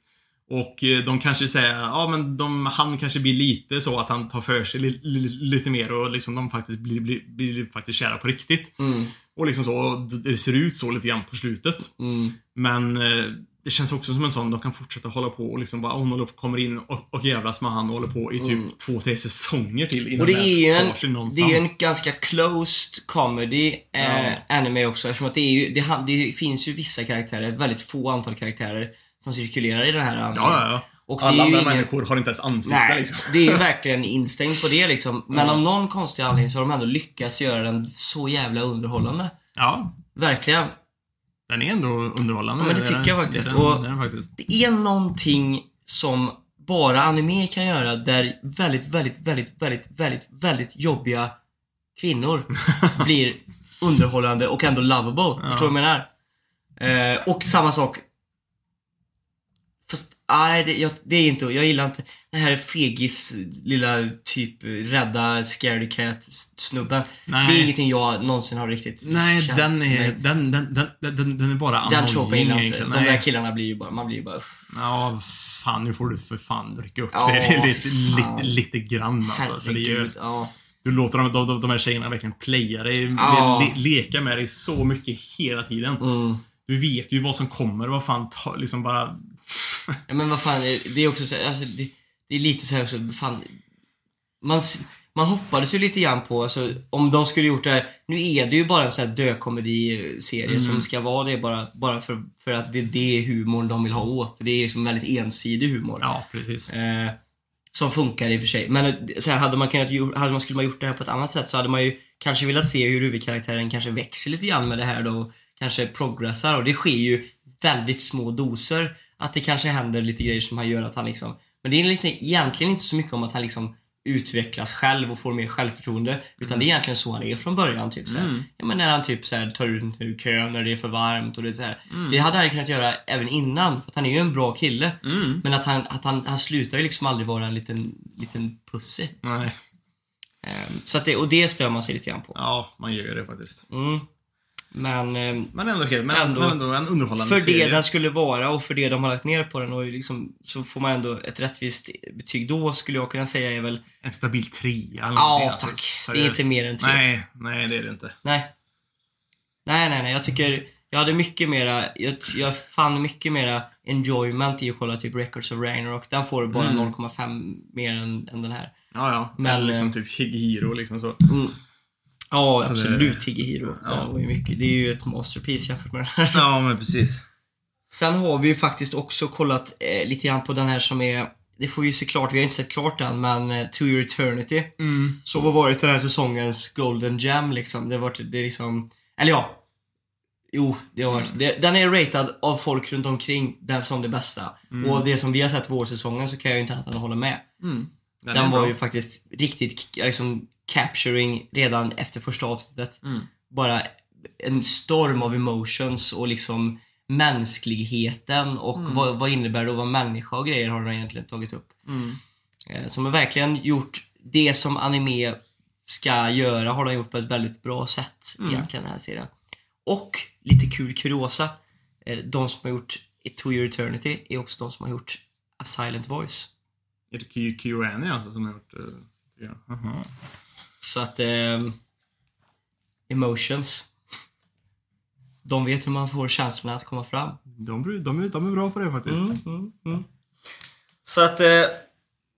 Och eh, de kanske säger, ja men de, han kanske blir lite så att han tar för sig li, li, lite mer och liksom de faktiskt blir, blir, blir faktiskt kära på riktigt. Mm, Och liksom så, det ser ut så lite grann på slutet. mm. Men eh, det känns också som en sån, de kan fortsätta hålla på och liksom bara, hon håller på, kommer in och, och jävlas med han och håller på i typ Mm. två, tre säsonger till innan Och det är en, tar sig det någonstans. är ju en ganska closed comedy eh, Ja. anime också eftersom att det, är ju, det, det finns ju vissa karaktärer, väldigt få antal karaktärer som cirkulerar i den här Ja, ja, ja. Det Alla andra ingen- människor har inte ens ansikte Nej, liksom. det är ju verkligen instängt på det liksom. Men Ja. av någon konstig anledning så har de ändå lyckats göra den så jävla underhållande. Ja, Verkligen. den är ändå underhållande. Ja, men det tycker jag den. faktiskt. Det är Och- den, det den faktiskt. Det är någonting som bara anime kan göra där väldigt, väldigt, väldigt, väldigt, väldigt, väldigt jobbiga kvinnor blir underhållande och ändå lovable. Förstår du vad jag menar? Eh, och samma sak. Nej, det, jag, det är inte, jag gillar inte den här fegis lilla typ rädda scaredy cat snubben. Nej. Det är ingenting jag någonsin har riktigt Nej, känt den är, den, den, den, den, den är bara Den tropen gillar jag inte. De där killarna blir ju bara, man blir ju bara. Ja, fan nu får du för fan rycka upp Ja, det lite, lite, lite grann alltså. Så det är ju, Herregud. Ja. du låter de, de, de här tjejerna verkligen playa dig, Ja. le, leka med dig så mycket hela tiden. Mm. Du vet ju vad som kommer, vad fan, ta, liksom bara... Ja, men vad fan, det är också så alltså, det, det är lite så här också, fan. Man, man hoppades ju lite grann på, alltså, om de skulle gjort det här, nu är det ju bara en sån här dökomediserie Mm. som ska vara det bara, bara för, för att det, det är humorn de vill ha åt. Det är liksom väldigt ensidig humor. Ja, precis. Eh, som funkar i och för sig. Men eh, så här, hade man kunnat, hade man, skulle man gjort det här på ett annat sätt så hade man ju kanske velat se hur huvudkaraktären kanske växer lite grann med det här då. Kanske progressar och det sker ju väldigt små doser. Att det kanske händer lite grejer som han gör att han liksom, men det är lite, egentligen inte så mycket om att han liksom utvecklas själv och får mer självförtroende. Utan det är egentligen så han är från början. Typ, såhär. Mm. Ja, men när han typ såhär, tar ut ur kön när det är för varmt och det så här. Mm. Det hade han ju kunnat göra även innan, för han är ju en bra kille. Mm. Men att han, att han, han slutar ju liksom aldrig vara en liten, liten pussy. Nej. Ehm, så att det, och det stör man sig lite grann på. Ja, man gör det faktiskt. Mm. Men ehm, Men ändå okej. Men Ändå- men ändå en underhållande för det serie. den skulle vara och för det de har lagt ner på den och liksom, så får man ändå ett rättvist betyg då skulle jag kunna säga är väl En stabil trea eller Ja, någonting, alltså, tack. Det är inte mer än tre. Nej, nej det är det inte. Nej. Nej, nej, nej. Jag tycker jag hade mycket mera, jag, jag fann mycket mera enjoyment i att kolla typ Records of Ragnarok. Den får bara Mm. 0,5 mer än, än den här. Ja, ja. Men, Eller liksom eh, typ Higehiro liksom så. Mm. Ja, Så det- absolut Higehiro. Ja. Den var ju mycket, det är ju ett masterpiece jämfört med den här. Ja, men precis. Sen har vi ju faktiskt också kollat eh, lite grann på den här som är, det får vi ju se klart, vi har inte sett klart den, men eh, To Your Eternity. Mm. Som har varit den här säsongens Golden Gem liksom. Det har varit, det är liksom, eller ja. Jo, det har varit. Det, den är ratad av folk runt omkring den som det bästa. Mm. Och av det som vi har sett vårsäsongen så kan jag ju inte annat än att hålla med. Mm. Den, är var bra. ju faktiskt riktigt liksom capturing redan efter första avsnittet. Mm. Bara en storm av emotions och liksom mänskligheten och Mm. vad, vad innebär det att vara människa och grejer har den egentligen tagit upp. Mm. Eh, Som har verkligen gjort det som anime ska göra har de gjort på ett väldigt bra sätt Mm. egentligen den här serien. Och lite kul kuriosa. eh, De som har gjort It To Your Eternity är också de som har gjort A Silent Voice. Är det Ky- Kyorani alltså som har gjort... Uh, ja. Så att ehm, Emotions. De vet hur man får känslorna att komma fram. de, de, är, de är bra på det faktiskt. Mm, mm, mm. Så att, eh,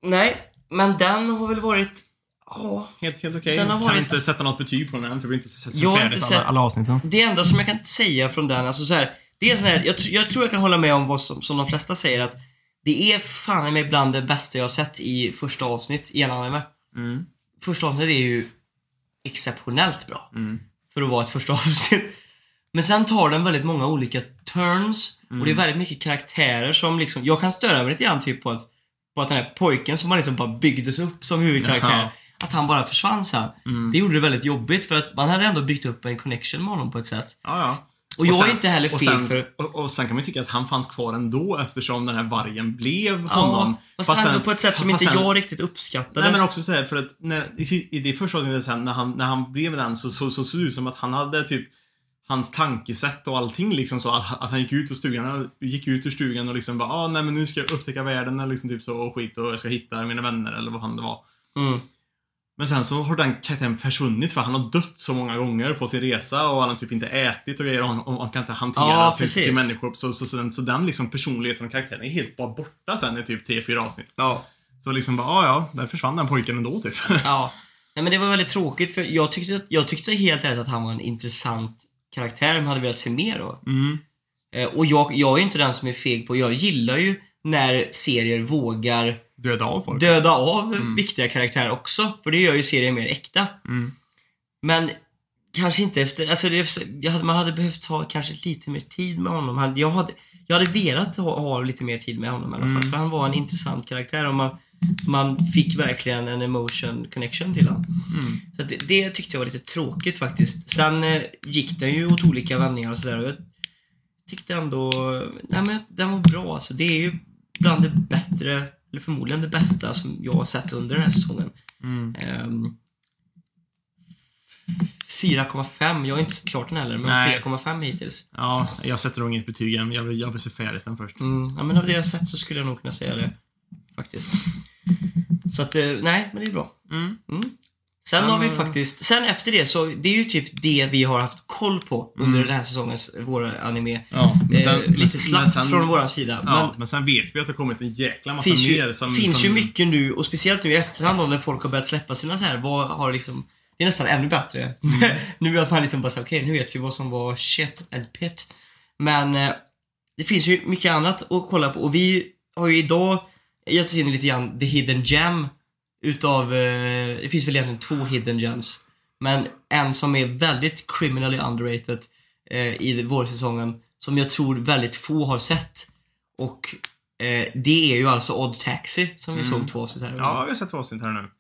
nej. Men den har väl varit, ja. Helt, helt okej. Den har Kan varit- inte sätta något betyg på den än, för vi har inte sett Jag färdigt inte alla, sett- alla avsnitten. Det enda som jag kan säga från den, alltså så här, det är så här, jag, jag tror jag kan hålla med om vad som, som de flesta säger att det är fan med bland det bästa jag har sett i första avsnitt i en anime. Mm. Första avsnittet är ju exceptionellt bra Mm. för att vara ett första avsnitt. Men sen tar den väldigt många olika turns och det är väldigt mycket karaktärer som liksom, jag kan störa mig lite grann typ på att, på att den här pojken som man liksom bara byggdes upp som huvudkaraktär, Jaha. att han bara försvann sen. Mm. Det gjorde det väldigt jobbigt för att man hade ändå byggt upp en connection med honom på ett sätt. Ja, ja. Och, jag sen- är inte heller och fel sen, för... och, och sen kan man ju tycka att han fanns kvar ändå eftersom den här vargen blev Ja, honom. fast, ändå på ett sätt som fast inte sen- jag riktigt uppskattade. Nej men också så här, för att när, i, i det första avsnittet sen när han, när han blev den så, så, så såg det ut som att han hade typ Hans tankesätt och allting liksom så att, att han gick ut ur stugan, gick ut ur stugan och liksom bara ah, nej men nu ska jag upptäcka världen eller liksom typ så och skit och jag ska hitta mina vänner eller vad fan det var. Mm. Men sen så har den karaktären försvunnit för han har dött så många gånger på sin resa och han har typ inte ätit och grejer och han, och han kan inte hantera Ja, sin, sin människor. Så, så, så, den, så den liksom personligheten och karaktären är helt bara borta sen i typ 3-4 avsnitt. Ja. Så liksom bara, ah, ja, där försvann den pojken ändå typ. ja. Nej men det var väldigt tråkigt för jag tyckte, jag tyckte helt ärligt att han var en intressant karaktär man hade velat se mer av. Mm. Eh, och jag, jag är ju inte den som är feg på, jag gillar ju när serier vågar Döda av folk. döda av viktiga karaktärer också. För det gör ju serien mer äkta. Mm. Men kanske inte efter, alltså det, jag hade, man hade behövt ta kanske lite mer tid med honom. Jag hade, jag hade velat ha, ha lite mer tid med honom i alla fall. Mm. För han var en intressant karaktär och man, man fick verkligen en emotion connection till honom. Mm. Så det, det tyckte jag var lite tråkigt faktiskt. Sen eh, gick den ju åt olika vändningar och sådär. Jag tyckte ändå, nej men den var bra alltså. Det är ju bland det bättre, eller förmodligen det bästa som jag har sett under den här säsongen. Mm. Ehm, 4,5. Jag har inte sett klart den heller, men Nej. 4,5 hittills. Ja, jag sätter nog inget betyg än. Jag vill, jag vill se färdigt den först. Mm, ja, men av det jag sett så skulle jag nog kunna säga det. Faktiskt. Så att, eh, nej, men det är bra. Mm. Mm. Sen har vi faktiskt, sen efter det så, det är ju typ det vi har haft koll på under Mm. den här säsongens, vår anime. Ja, men sen, eh, lite slappt sen- från våran sida. Ja, men men sen vet vi att det har kommit en jäkla massa finns, mer ju, som... finns som, ju mycket nu, och speciellt nu i efterhand då, när folk har börjat släppa sina så här, vad har liksom det är nästan ännu bättre. Mm. nu att man liksom bara säger okej nu vet vi vad som var shit and pit. Men eh, det finns ju mycket annat att kolla på och vi har ju idag gett oss in i lite grann the hidden gem utav, eh, det finns väl egentligen två hidden gems. Men en som är väldigt criminally underrated eh, i vårsäsongen som jag tror väldigt få har sett. Och eh, det är ju alltså Odd Taxi som vi Mm. såg två avsnitt här. Ja, vi har sett två avsnitt här nu.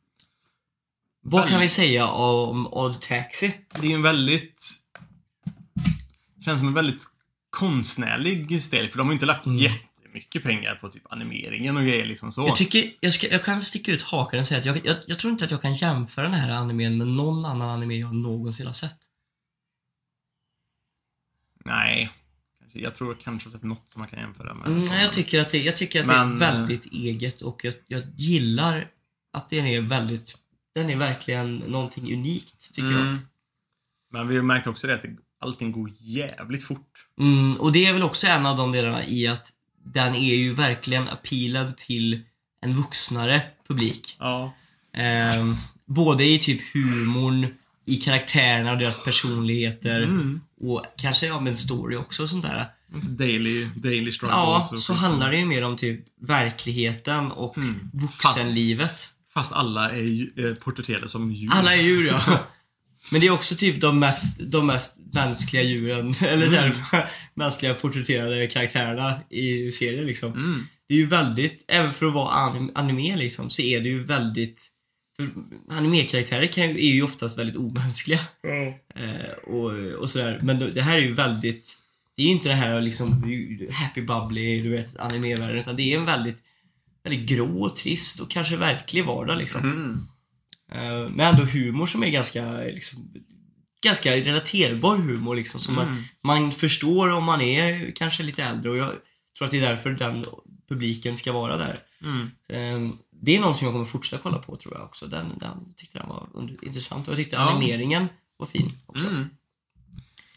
Vad kan vi säga om Odd Taxi? Det är en väldigt... Känns som en väldigt konstnärlig stil, för de har inte lagt Mm. Jättemycket pengar på typ animeringen och grejer liksom så. Jag tycker, jag, ska, jag kan sticka ut hakan och säga att jag, jag, jag tror inte att jag kan jämföra den här animen med någon annan anime jag någonsin har sett. Nej. Kanske- Jag tror kanske jag har sett något som man kan jämföra med. Mm, nej, jag tycker att det, jag tycker att Men, det är väldigt eget och jag, jag gillar att den är väldigt, den är verkligen någonting unikt, tycker jag. Mm. Men vi har märkt också det att allting går jävligt fort. Mm, och det är väl också en av de delarna i att den är ju verkligen appealen till en vuxnare publik. Ja. Ehm, både i typ humorn, i karaktärerna och deras personligheter Mm. och kanske ja, men story också och sånt där. Daily, daily struggles. Ja, så skit. handlar det ju mer om typ verkligheten och Mm. vuxenlivet. Fast alla är ju eh, porträtterade som djur. Alla är djur ja. Men det är också typ de mest, de mest mänskliga djuren, eller Mm. där, mänskliga porträtterade karaktärerna i serien liksom. Mm. Det är ju väldigt, även för att vara anim, anime liksom, så är det ju väldigt för Animekaraktärer kan ju, är ju oftast väldigt omänskliga. Eh, och, och sådär. Men det här är ju väldigt Det är ju inte det här liksom happy bubbly, du vet, animevärlden. Utan det är en väldigt, väldigt grå och trist och kanske verklig vardag liksom. Mm. Eh, men ändå humor som är ganska, liksom, ganska relaterbar humor liksom. Som man, Mm. man förstår om man är kanske lite äldre och jag tror att det är därför den publiken ska vara där. Mm. Eh, Det är någonting jag kommer fortsätta kolla på tror jag också. Den, den tyckte jag var under- intressant och jag tyckte Ja. animeringen var fin också. Mm.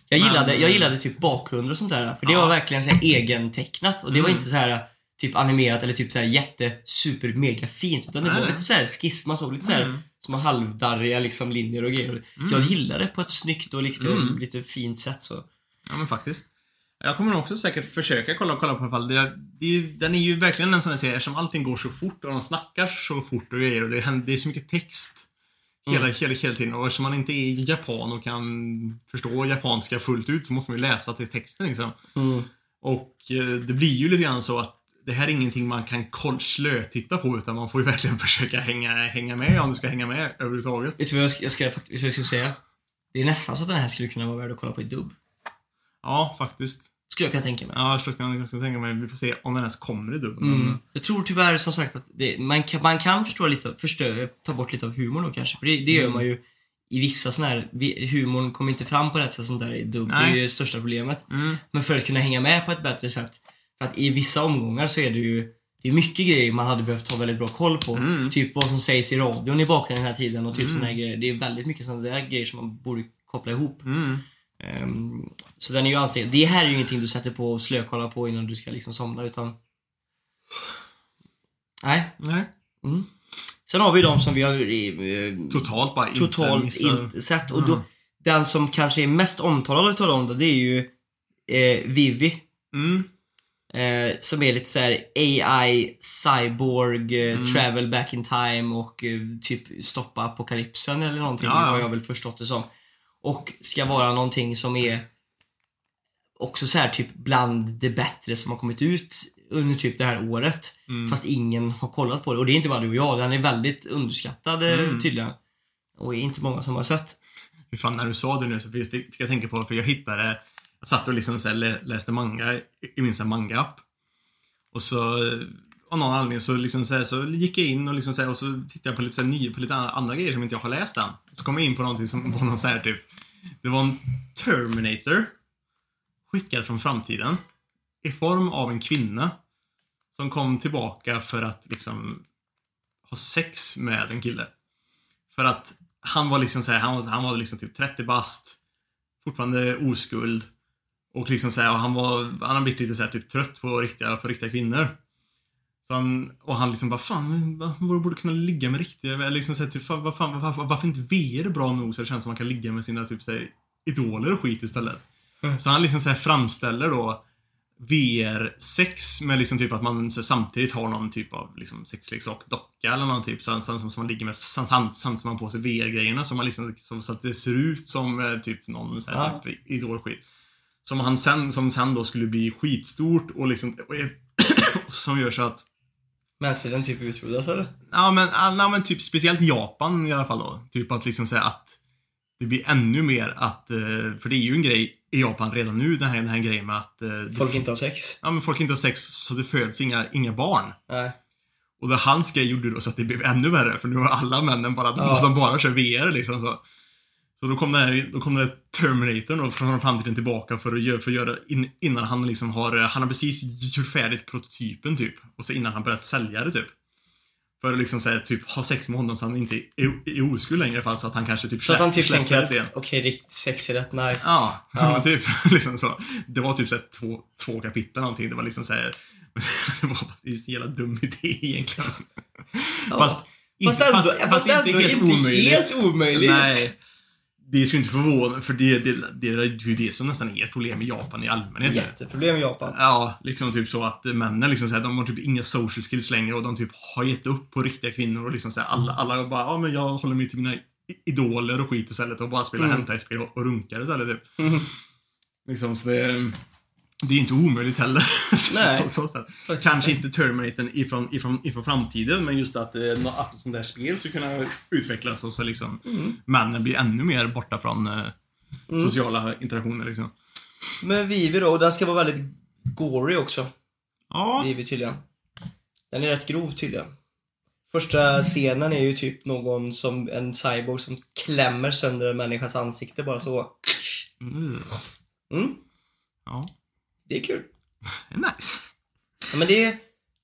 Jag gillade, jag gillade typ bakgrunder och sånt där. För det Ja. var verkligen så här egentecknat. Och det var Mm. inte så här typ animerat eller typ så här jätte, super, mega fint. Utan det var lite så här skiss. Man såg lite så här Mm. små halvdarriga liksom linjer och grejer. Jag gillade det på ett snyggt och lite, Mm. lite fint sätt så. Ja, men faktiskt. Jag kommer nog också säkert försöka kolla, kolla på i alla fall. Det, det, den är ju verkligen en sån här serie som allting går så fort och de snackar så fort och grejer och det, händer, det är så mycket text. Hela, hela, hela tiden. Och eftersom man inte är japan och kan förstå japanska fullt ut så måste man ju läsa till texten liksom. Och eh, det blir ju lite grann så att det här är ingenting man kan koll, slötitta på utan man får ju verkligen försöka hänga, hänga med om du ska hänga med överhuvudtaget. Vet du vad jag ska, jag ska faktiskt jag ska säga? Det är nästan så att den här skulle kunna vara värd att kolla på i dubb. Ja, faktiskt. Skulle jag kunna tänka mig. Ja, jag skulle kunna- tänka mig, vi får se om den ens kommer i dubb. Mm. Jag tror tyvärr som sagt att det, man, kan, man kan förstå lite, förstö, ta bort lite av humorn då kanske. För det, det gör Mm. man ju i vissa sådana här, humorn kommer inte fram på rätt sätt sånt där i dubb. Det är ju det största problemet. Mm. Men för att kunna hänga med på ett bättre sätt. Att i vissa omgångar så är det ju det är mycket grejer man hade behövt ha väldigt bra koll på. Mm. Typ vad som sägs i radion i bakgrunden den här tiden och typ Mm. här grejer. Det är väldigt mycket sådana där grejer som man borde koppla ihop. Mm. Ehm, så den är ju ansträngd. Det här är ju ingenting du sätter på och slökollar på innan du ska liksom somna utan... Nej. Nej. Mm. Sen har vi de som vi har eh, Totalt bara totalt inte sett. Och då, Mm. den som kanske är mest omtalad utav dem då, det är ju eh, Vivi. Mm. Eh, som är lite så här AI, cyborg, eh, Mm. travel back in time och eh, typ stoppa apokalypsen eller någonting Ja, har jag väl förstått det som. Och ska vara någonting som är också så här typ bland det bättre som har kommit ut under typ det här året. Mm. Fast ingen har kollat på det. Och det är inte bara du och jag, den är väldigt underskattad eh, Mm. tydligen. Och inte många som har sett. Fy fan, när du sa det nu så fick jag tänka på, för jag hittade, jag satt och liksom så här, läste manga i- min manga-app. Och så, eh, av någon anledning så, liksom så, här, så gick jag in och, liksom så här, och så tittade jag på lite, så här, nya, på lite andra grejer som inte jag har läst än. Så kom jag in på någonting som var någon så här typ, det var en Terminator skickad från framtiden i form av en kvinna som kom tillbaka för att liksom ha sex med en kille. För att han var liksom så här, han var, han var liksom typ 30 bast, fortfarande oskuld. Och liksom så här, och han var, han har blivit lite så här, typ trött på riktiga, på riktiga kvinnor. Så han, och han liksom bara, fan, man borde kunna ligga med riktiga, eller liksom så här, typ, fan, vad fan, varför, varför inte VR är bra nog så det känns som man kan ligga med sina typ så här, idoler och skit istället. Mm. Så han liksom så här framställer då VR-sex med liksom typ att man så samtidigt har någon typ av liksom sexleksak docka eller någon typ så, så, som, som man ligger med sam- sam- samtidigt som man har på sig VR-grejerna som man liksom som, så att det ser ut som eh, typ någon så här, Ja. typ idolskit. Som han sen, som sen då skulle bli skitstort och liksom och är som gör så att Mänskligheten typ utrotas eller? Ja men, ja, men typ speciellt Japan i alla fall då. Typ att liksom säga att det blir ännu mer att, eh, för det är ju en grej i Japan redan nu, den här, den här grejen med att eh, det- Folk inte har sex? Ja men folk inte har sex så det föds inga, inga barn. Nej. Och det hans grej gjorde då så att det blev ännu värre för nu var alla männen bara, Ja. de bara kör VR liksom så. Så då kom den här, då kom den här Terminatorn då från framtiden tillbaka för att göra, för att göra in, innan han liksom har, han har precis gjort färdigt prototypen typ. Och så innan han börjat sälja det typ. För att liksom säga typ ha sex med honom så han inte är, är oskuld längre fall så att han kanske typ Så att han typ tänker att, okej, riktigt sex är rätt nice. Ja, Ja. typ liksom så. Det var typ så här två, två kapitel någonting. Det var liksom så här, det var en jävla dum idé egentligen. Ja. Fast, Fast ändå, fast ändå inte helt omöjligt. Nej. Det skulle inte förvåna, för det, det, det är ju det som nästan är ett problem i Japan i allmänhet. Jätteproblem i Japan. Ja, liksom typ så att männen liksom så här, de har typ inga social skills längre och de typ har gett upp på riktiga kvinnor och liksom så här, alla, alla bara, ja men jag håller mig till mina idoler och skit istället och bara spelar Mm. hentai-spel och, och runkar istället typ. Mm. Liksom så det, det är inte omöjligt heller. Nej. så, så, så, så. Kanske inte Terminatorn ifrån, ifrån, ifrån framtiden, men just att, eh, att sånt där spel ska kunna utvecklas och så liksom Mm. männen blir ännu mer borta från eh, Mm. sociala interaktioner liksom. Men Vivi då, den ska vara väldigt gory också. Ja, Vivi tydligen. Den är rätt grov tydligen. Första scenen är ju typ någon som, en cyborg som klämmer sönder en människas ansikte bara så. mm. Mm, ja. Det är kul. nice. Ja, men det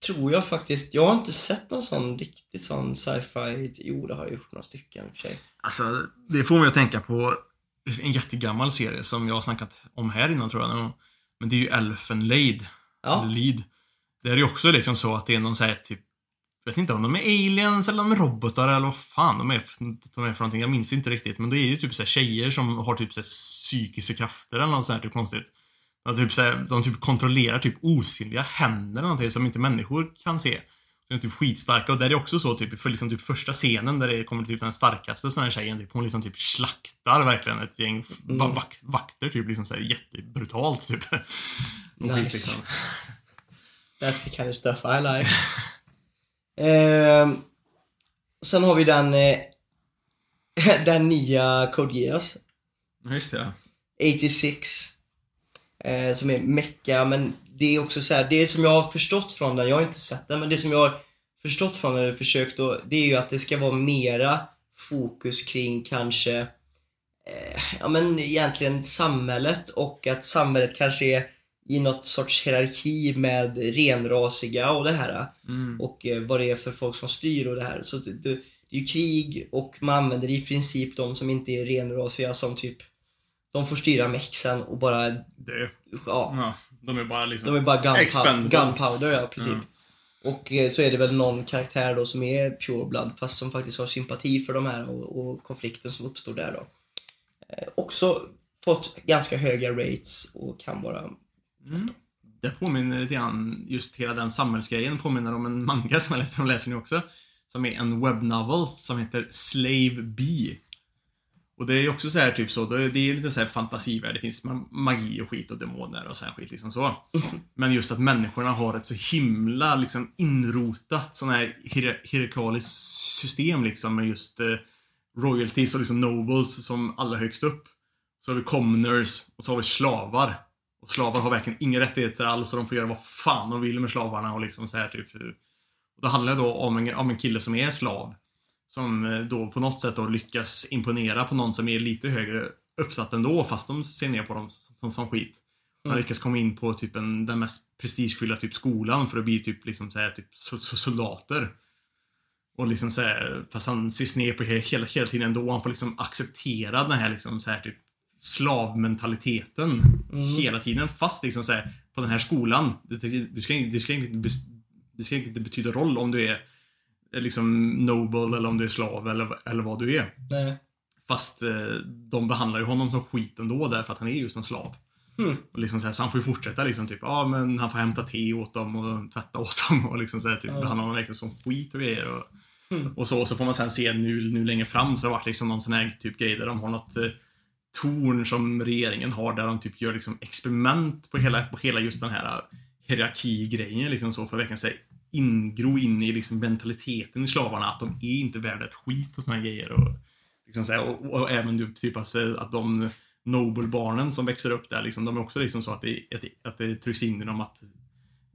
tror jag faktiskt. Jag har inte sett någon sån riktigt sån sci-fi. Jo, det har jag gjort några stycken i och för sig. Alltså, det får mig att tänka på en jättegammal serie som jag har snackat om här innan tror jag. Men det är ju Elfen Lead. Ja, Lead. Det är ju också liksom så att det är någon så här typ jag vet inte om de är aliens eller om de är robotar eller vad fan de är, de är för någonting. Jag minns inte riktigt. Men det är ju typ så här tjejer som har typ så här psykiska krafter eller något sånt här typ konstigt. De, typ så här, de typ kontrollerar typ osynliga händer eller någonting som inte människor kan se. De är typ skitstarka och där är det också så typ, för liksom typ första scenen där det kommer typ den starkaste sån här tjejen, typ, hon liksom typ slaktar verkligen ett gäng Mm. va- vak vakter typ liksom så här jättebrutalt typ. Nice. liksom. that's the kind of stuff I like. Ehm, sen har vi den, eh, den nya Code Geass. Ja, Just det. 86. Eh, som är mecka, men det är också så här, det som jag har förstått från den, jag har inte sett den, men det som jag har förstått från den, eller försökt då, det är ju att det ska vara mera fokus kring kanske, eh, ja men egentligen samhället och att samhället kanske är i något sorts hierarki med renrasiga och det här Mm. och eh, vad det är för folk som styr och det här. Så det, det, det är ju krig och man använder i princip de som inte är renrasiga som typ de får styra mexen och bara, Det. ja, Ja, de är bara liksom... de är bara gunpowder, gunpowder ja, precis. Mm. Och eh, så är det väl någon karaktär då som är pure blood fast som faktiskt har sympati för de här och, och konflikten som uppstår där då. Eh, också fått ganska höga rates och kan vara Mm. Det påminner lite grann, just hela den samhällsgrejen påminner om en manga som jag läser, som läser nu också. Som är en webnovel som heter Slave Bee. Och det är också så här typ så, det är lite så här fantasivärld, det finns ma- magi och skit och demoner och så här skit liksom så. Men just att människorna har ett så himla liksom inrotat sån här hier- hierarkaliskt system liksom med just eh, royalties och liksom nobles som allra högst upp. Så har vi commoners och så har vi slavar. Och slavar har verkligen inga rättigheter alls och de får göra vad fan de vill med slavarna och liksom så här typ. Och det handlar då om en, om en kille som är slav. Som eh, då på något sätt då lyckas imponera på någon som är lite högre uppsatt ändå fast de ser ner på dem som, som skit. Så han Mm. lyckas komma in på typ en, den mest prestigefyllda typ skolan för att bli typ liksom så här, typ so- so- soldater. Och liksom så här, fast han ses ner på he- hela, hela tiden ändå. Han får liksom acceptera den här liksom så här typ slavmentaliteten Mm. hela tiden. Fast liksom så här, på den här skolan, det, det, det, ska, det, ska, det ska inte betyda roll om du är liksom noble eller om du är slav eller, eller vad du är. Nej. Fast eh, de behandlar ju honom som skit ändå därför att han är just en slav. Mm. Och liksom så, här, så han får ju fortsätta liksom typ, ja men han får hämta te åt dem och tvätta åt dem och liksom så här, typ Ja. behandla dem verkligen som skit och grejer. Och, Mm. och så, och så får man sen se nu, nu längre fram så har det varit liksom någon sån här typ grej där de har något eh, torn som regeringen har där de typ gör liksom experiment på hela, på hela just den här hierarkigrejen liksom så för verkligen säga ingro in i liksom mentaliteten i slavarna att de är inte värda ett skit och såna grejer. Och, liksom så här, och, och, även du, typ alltså, att de Noble-barnen som växer upp där, liksom, de är också liksom så att det, att att det trycks in i dem att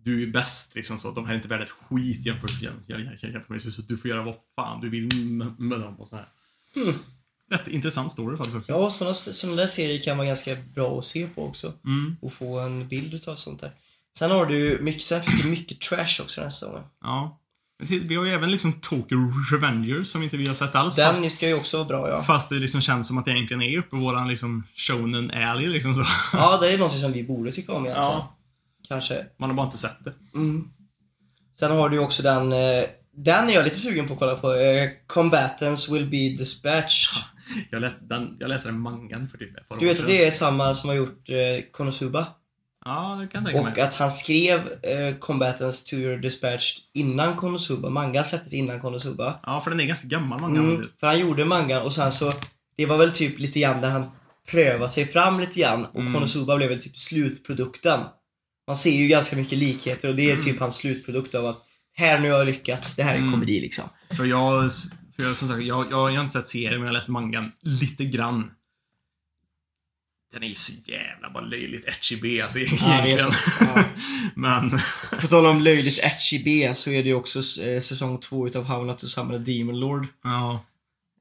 du är bäst. Liksom så. De här är inte värda ett skit jämfört, jämfört med så du får göra vad fan du vill med, med dem och så här. Mm. Rätt intressant story faktiskt också. Ja, sådana, sådana där serier kan vara ganska bra att se på också. Mm. Och få en bild utav sånt där. Sen har du mycket, sen finns det mycket trash också den här säsongen. Ja. Vi har ju även liksom Tokyo Revengers som inte vi har sett alls. Den fast, ska ju också vara bra ja. fast det liksom känns som att det egentligen är uppe på våran liksom shonen alley liksom så. Ja, det är något som vi borde tycka om egentligen. Ja. Kanske. Man har bara inte sett det. Mm. Sen har du ju också den, eh, den är jag lite sugen på att kolla på. Eh, Combatants will be dispatched. Jag läste, den, jag läste den mangan för typ ett par Du år vet att sedan. det är samma som har gjort eh, Konosuba? Ja, det kan jag Och mig. att han skrev eh, Combatants to your dispatched innan Konosuba. Mangan släpptes innan Konosuba. Ja, för den är ganska gammal mangan Mm, för han gjorde mangan och sen så, det var väl typ lite grann där han prövade sig fram lite grann och Mm. Konosuba blev väl typ slutprodukten. Man ser ju ganska mycket likheter och det är Mm. typ hans slutprodukt av att här nu har jag lyckats, det här är Mm. komedi liksom. För jag, för jag som sagt, jag, jag, jag har inte sett serien men jag har läst mangan lite grann. Den är ju så jävla bara löjligt etchy B alltså Ja, egentligen. så. Ja. men, På tal om löjligt etchy B så är det ju också eh, säsong två utav How Not To Summon Demon Lord. ja.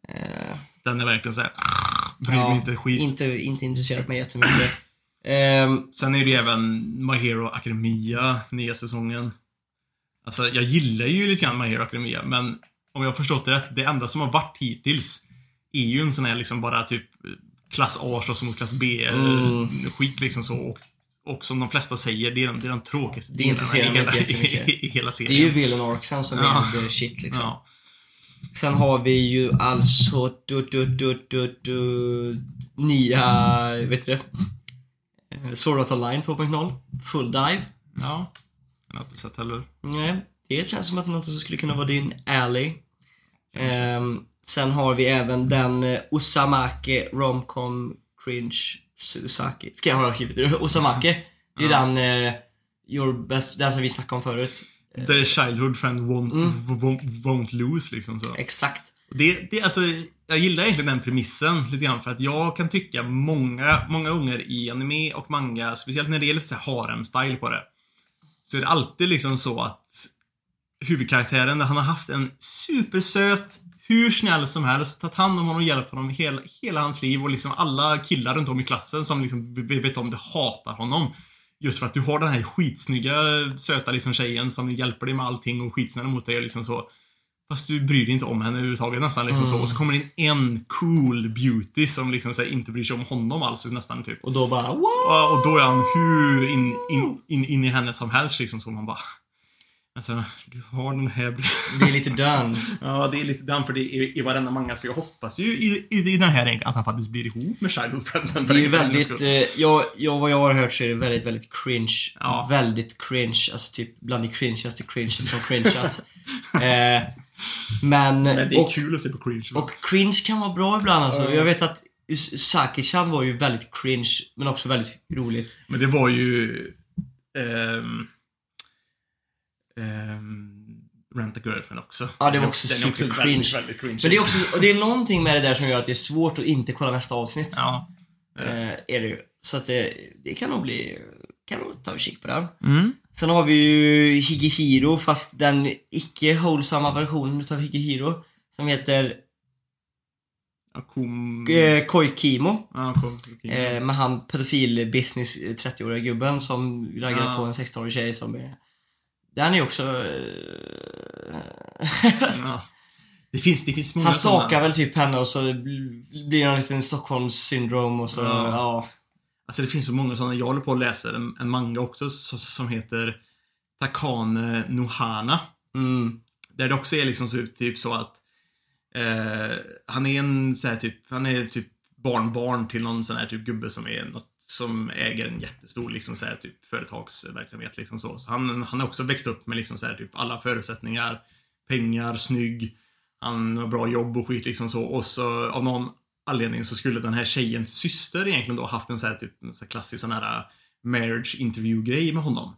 Eh, Den är verkligen såhär, bryr mig ja, inte skit. inte, inte intresserat mig jättemycket. Ehm, Sen är det ju även My Hero Academia, nya säsongen. Alltså, jag gillar ju lite grann My Hero Academia, men om jag har förstått det rätt, det enda som har varit hittills är ju en sån här liksom bara typ klass A slåss mot klass B Mm. liksom så. Och, och som de flesta säger, det är den, det är den tråkigaste Det intresserar delen i hela, i, i hela det är serien. ju Villain Orksen som Ja. är the shit liksom. ja. Sen har vi ju alltså du, du, du, du, du, nya, vet du det? Eh, Sword Art Online 2.0. Full dive. ja. Jag har inte sett heller. Nej, det känns som att något som skulle kunna vara din alley. Ehm, sen har vi även den eh, Osamake Romcom Cringe Susaki. Ska jag ha skrivit det? Osamake. Det är den, eh, your best, den som vi snackade om förut. The childhood friend won't, Mm. won't, won't lose liksom så. Exakt. Det, det, alltså, jag gillar egentligen den premissen lite grann för att jag kan tycka många, många ungar i anime och manga, speciellt när det är lite så harem-style på det, så är det alltid liksom så att huvudkaraktären, han har haft en supersöt, hur snäll som helst, tagit hand om honom och hjälpt honom hela, hela hans liv och liksom alla killar runt om i klassen som liksom vet om det hatar honom. Just för att du har den här skitsnygga, söta liksom tjejen som hjälper dig med allting och skitsnäll mot dig och liksom så. Fast du bryr dig inte om henne överhuvudtaget nästan liksom så. Mm. Och så kommer det in en cool beauty som liksom så här, inte bryr sig om honom alls nästan typ. Och då bara wow! Och då är han hur in, in, in, in i henne som helst liksom så man bara Alltså, du har den här... Det är lite done. Ja, det är lite den för det är i varenda manga så jag hoppas ju i, i, i den här att han faktiskt blir ihop med Childhood Frienden. Det är ju väldigt, eh, jag, jag, vad jag har hört så är det väldigt, väldigt cringe. Ja. Väldigt cringe, alltså typ bland det cringeaste cringe som cringeas. eh, men, Men det är och, kul att se på cringe. va? och cringe kan vara bra ibland alltså. Ja. Jag vet att Saki-chan var ju väldigt cringe, men också väldigt roligt. Men det var ju... ehm, ehm, Rent a Girlfriend också. Ja, det var också Den är också super väldigt, cringe. väldigt cringe. Men det är också, och det är någonting med det där som gör att det är svårt att inte kolla nästa avsnitt. Ja. Eh, är det ju. Så att det, det kan nog bli, kan nog ta en kik på den. Mm. Sen har vi ju Higehiro, fast den icke wholesama versionen utav Higehiro. Som heter Akum... eh, Koikimo. Akum. Eh, med han pedofil-business 30-åriga gubben som raggar Ja. på en 16-årig tjej som är... Den är också... Eh, ja. Det finns, det finns många han stakar sådana. väl typ henne och så bl- blir det en liten Stockholms syndrom och så, Ja. ja. Alltså det finns så många sådana. Jag håller på att läsa en, en manga också så, som heter Takane Nohana. Mm. Där det också är liksom så, typ så att eh, han är en så här typ, han är typ barnbarn till någon sån här typ gubbe som är något som äger en jättestor liksom så här typ företagsverksamhet liksom så. så han, han har också växt upp med liksom så här typ alla förutsättningar. Pengar, snygg, han har bra jobb och skit liksom så. Och så av någon anledning så skulle den här tjejens syster egentligen då haft en så här typ en så här klassisk sån här äh, marriage interview grej med honom.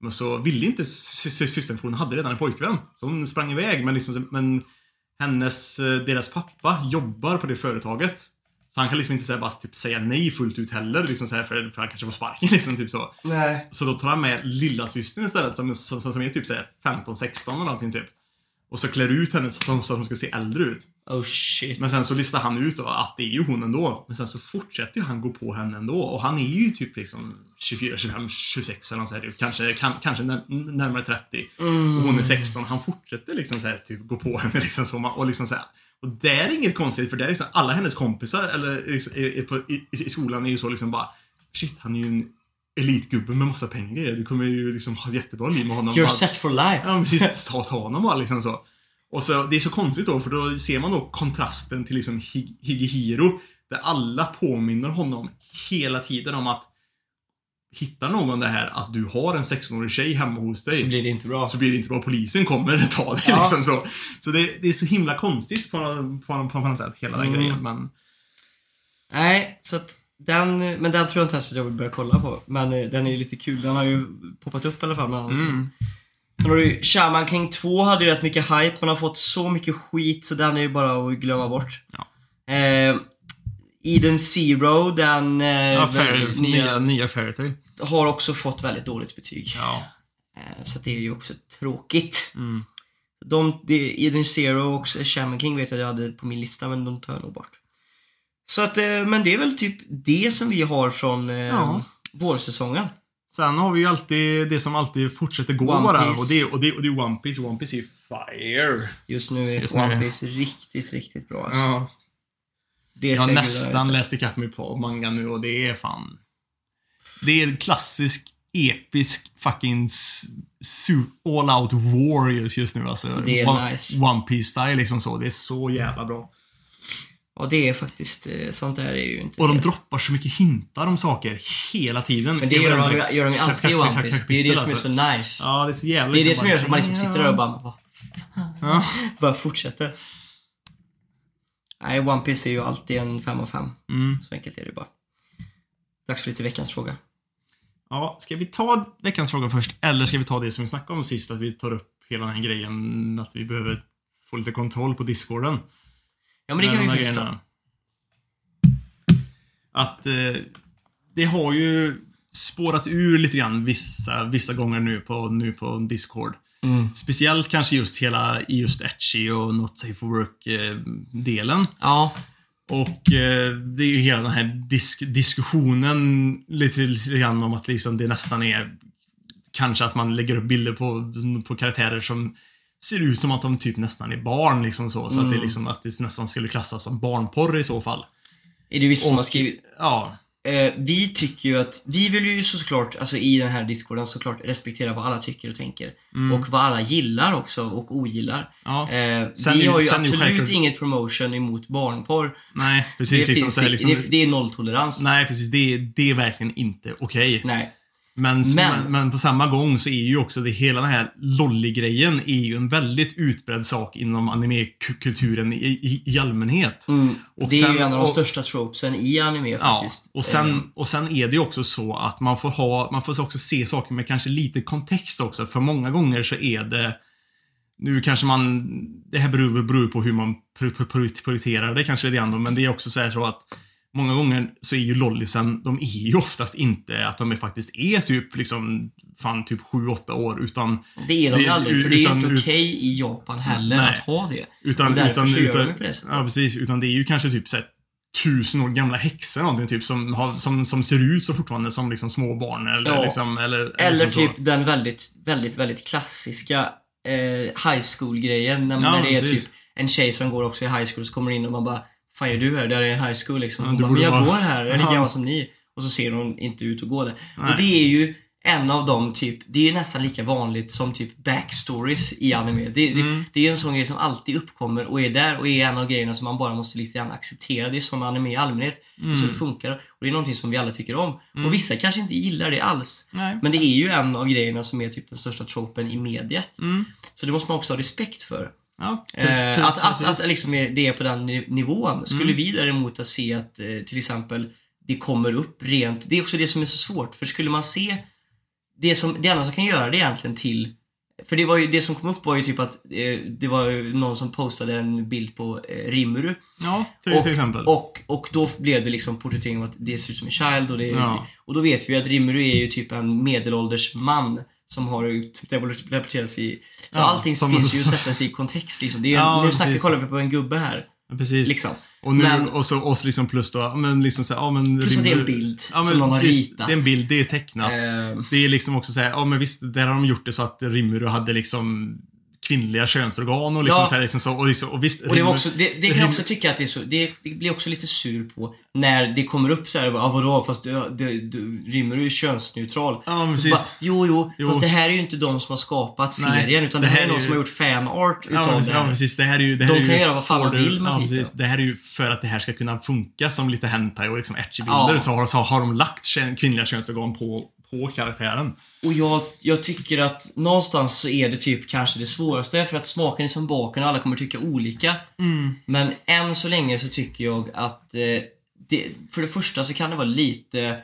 Men så ville inte systern för hon hade redan en pojkvän. Så hon sprang iväg men liksom, men hennes, äh, deras pappa jobbar på det företaget. Så han kan liksom inte säga, bara typ säga nej fullt ut heller, liksom så här, för, för han kanske får sparken liksom, typ så. Nej. Så då tar han med lillasystern istället som, som, som, är typ så här 15-16 eller någonting typ. Och så klär ut henne så att hon ska se äldre ut. Oh shit. Men sen så listar han ut då att det är ju hon ändå. Men sen så fortsätter ju han gå på henne ändå. Och han är ju typ liksom 24, 25, 26 eller sånt här. Kanske, kan, kanske när, närmare 30. Och hon är 16. Han fortsätter liksom så här, typ gå på henne liksom så. Och liksom så här. Och det är inget konstigt för det är liksom alla hennes kompisar eller liksom, är, är på, i, i skolan är ju så liksom bara Shit, han är ju en elitgubbe med massa pengar. Du kommer ju liksom ha ett jättebra liv med honom. You're set for life. Ja, precis. Ta, ta honom bara liksom så. Och så, det är så konstigt då, för då ser man då kontrasten till liksom Hi- Higehiro. Där alla påminner honom hela tiden om att Hittar någon det här att du har en 16-årig tjej hemma hos dig Så blir det inte bra. så blir det inte bra. Polisen kommer ta dig Ja. liksom så. Så det, det är så himla konstigt på, på, på, på något sätt, hela den Mm. grejen. Men Nej, så att den, men den tror jag inte ens att jag vill börja kolla på. Men eh, den är ju lite kul. Den har ju poppat upp i alla fall. Men alltså. mm. Sen har du ju Shaman King 2 hade ju rätt mycket hype, men har fått så mycket skit så den är ju bara att glömma bort. Ja. Eh, Eden Zero, den eh, ja, fair, nya, nya Fairytale. har också fått väldigt dåligt betyg. Ja. Eh, så det är ju också tråkigt. Mm. De, Eden Zero och Shaman King vet jag att jag hade på min lista, men de tar jag nog bort. Så att, eh, men det är väl typ det som vi har från eh, Ja. vårsäsongen. Sen har vi ju alltid det som alltid fortsätter gå One bara. Och det, och, det, och det är One Piece. One Piece är fire. Just nu är Just nu. One Piece riktigt, riktigt bra alltså. Ja. Jag har nästan läst ikapp mig på manga nu och det är fan... Det är en klassisk, episk fucking all out war just, nu alltså. Det är One, nice. One Piece style liksom så. Det är så jävla bra. Ja, det är faktiskt, eh, sånt där är ju inte Och de det. droppar så mycket hintar om saker hela tiden. Men det gör de, gör de ju alltid i One Piece. Det är det som är kapitel, så alltså. nice. Ja, det är så jävla Det är det som gör bara- att man liksom sitter där och bara, "Vad Ja. bara fortsätter. Nej, One Piece är ju alltid en 5 av 5. Mm. Så enkelt är det bara. Dags för lite veckans fråga. Ja, ska vi ta veckans fråga först? Eller ska vi ta det som vi snackade om sist? Att vi tar upp hela den här grejen att vi behöver få lite kontroll på discorden. Ja, men det kan vi faktiskt ta. Att eh, det har ju spårat ur lite grann vissa, vissa gånger nu på, nu på Discord. Mm. Speciellt kanske just hela just Etchy och Not Safe for Work-delen. Ja, Och eh, det är ju hela den här disk diskussionen lite, lite grann om att liksom det nästan är kanske att man lägger upp bilder på, på karaktärer som ser ut som att de typ nästan är barn liksom så. Så att det Mm. liksom att det nästan skulle klassas som barnporr i så fall. är det vissa som har skrivit. Ja. Eh, vi tycker ju att, vi vill ju såklart, alltså i den här discorden såklart respektera vad alla tycker och tänker. Mm. Och vad alla gillar också och ogillar. ja. Eh, Sen vi har ju absolut självklart- inget promotion emot barnporr. Nej, precis. det, liksom, finns, liksom, det, det är nolltolerans. Nej, precis. Det, är- det är verkligen inte okej. Nej. Men, Men- men, på samma gång så är ju också det hela den här lolly-grejen är ju en väldigt utbredd sak inom anime-kulturen i, i, i allmänhet. Mm. Och det är sen- ju en av de och- största tropesen i anime Ja, faktiskt. och sen, och sen är det ju också så att man får ha, man får också se saker med kanske lite kontext också. För många gånger så är det nu kanske man, det här beror, beror på hur man pr- pr- pr- prioriterar det kanske lite grann men det är också så här så att Många gånger så är ju lollisen, de är ju oftast inte att de är faktiskt är typ liksom, fan typ 7-8 år utan det är de det- aldrig, för det är utan- inte ut- okej i Japan heller Nej. att ha det. Utan, därför utan, så utan, de det. Ja, precis. Utan det är ju kanske typ så här, tusen år gamla häxor någonting typ som, har, som, som ser ut så fortfarande som liksom små barn eller Ja. liksom, eller, Eller liksom typ den väldigt, väldigt, väldigt klassiska eh, high school-grejen. När, Ja, när det är precis. typ en tjej som går också i high school så kommer in och man bara Fan gör du här? Där är en high school liksom. Ja, Hon du bara, men jag vara- går här, jag är lika Ja. gammal som ni. Och så ser hon inte ut att gå där. Nej. Och det är ju en av de typ, det är nästan lika vanligt som typ backstories i anime. Det, Mm. det, det är en sån grej som alltid uppkommer och är där och är en av grejerna som man bara måste lite grann acceptera. Det är som anime i allmänhet. Det är så Mm. det funkar. Och det är någonting som vi alla tycker om. Och vissa kanske inte gillar det alls. Nej. Men det är ju en av grejerna som är typ den största tropen i mediet. Mm. Så det måste man också ha respekt för. Ja, Eh, att att, precis. att liksom det är på den ni- nivån. Skulle Mm. vi däremot att se att eh, till exempel det kommer upp rent, det är också det som är så svårt. För skulle man se det, som, det enda som kan göra det egentligen till för det var ju, det som kom upp var ju typ att eh, det var ju någon som postade en bild på eh, Rimuru. Ja, till, Och, till exempel. och, och då blev det liksom porträttering av att det ser ut som en child och det är, Ja. Och då vet vi att Rimuru är ju typ en medelålders man som har rapporterats i... Ja, allting som- finns ju att sätta sig i kontext liksom. Det är, Ja, nu snackar, kollar vi på en gubbe här. Precis. Liksom. Och nu, Men- och så så liksom plus då, men liksom så här, ja men... Plus att det är en bild ja, som någon har precis, ritat. Det är en bild, det är tecknat. Eh, Det är liksom också såhär, ja men visst, där har de gjort det så att Rimuru hade liksom kvinnliga könsorgan och liksom Ja. så här, liksom så, och, liksom, och visst, Och det, var också, det, det kan jag också tycka att det är så, det, det blir också lite sur på när det kommer upp så här, ja vadå, fast det, det, det, rymmer ju könsneutral. Ja, men Bara, precis. jo, jo, Jo. fast det här är ju inte de som har skapat Nej, serien, utan det, här är någon som har gjort fanart Ja, utav precis, det ja, här. precis. Det här är ju, det De här är kan ju göra vad fan de vill med ja, precis. Det här är ju för att det här ska kunna funka som lite hentai och liksom etchy-bilder Ja. så, har, så har de lagt kvinnliga könsorgan på, på karaktären. Och jag, jag tycker att någonstans så är det typ kanske det svåraste för att smaken är som baken och alla kommer tycka olika. Men än så länge så tycker jag att eh, det, för det första så kan det vara lite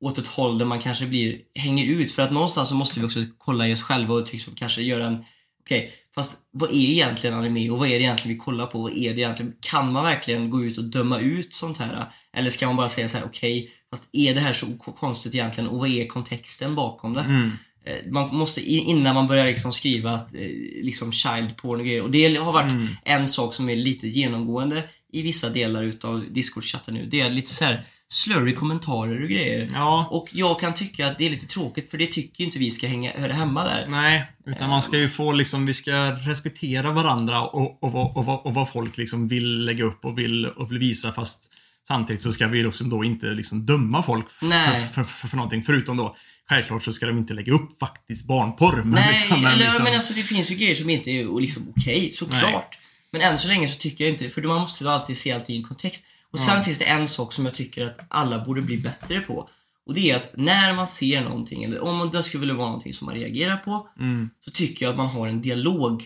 åt ett håll där man kanske blir, hänger ut för att någonstans så måste vi också kolla i oss själva och liksom kanske göra en Okej, fast vad är egentligen anime och vad är det egentligen vi kollar på? Vad är det egentligen? Kan man verkligen gå ut och döma ut sånt här? Eller ska man bara säga så här: okej, fast är det här så konstigt egentligen och vad är kontexten bakom det? Mm. Eh, Man måste, innan man börjar liksom skriva att, eh, liksom child porn och grejer. Och det har varit Mm. en sak som är lite genomgående i vissa delar utav Discord-chatten nu. Det är lite så här slurry kommentarer och grejer. Ja, Och jag kan tycka att det är lite tråkigt för det tycker inte vi ska hänga, höra hemma där. nej. Utan man ska ju få liksom, vi ska respektera varandra och, och, och, vad- och vad folk liksom vill lägga upp och vill, och vill visa fast samtidigt så ska vi liksom då inte liksom döma folk för, för, för, för någonting. Förutom då, självklart så ska de inte lägga upp faktiskt barnporr. Men Nej, liksom, men liksom, men alltså det finns ju grejer som inte är liksom okej, såklart. Men än så länge så tycker jag inte, för man måste ju alltid se allting i en kontext. Och sen finns det en sak som jag tycker att alla borde bli bättre på. Och det är att när man ser någonting, eller om det skulle vara någonting som man reagerar på, Mm. så tycker jag att man har en dialog.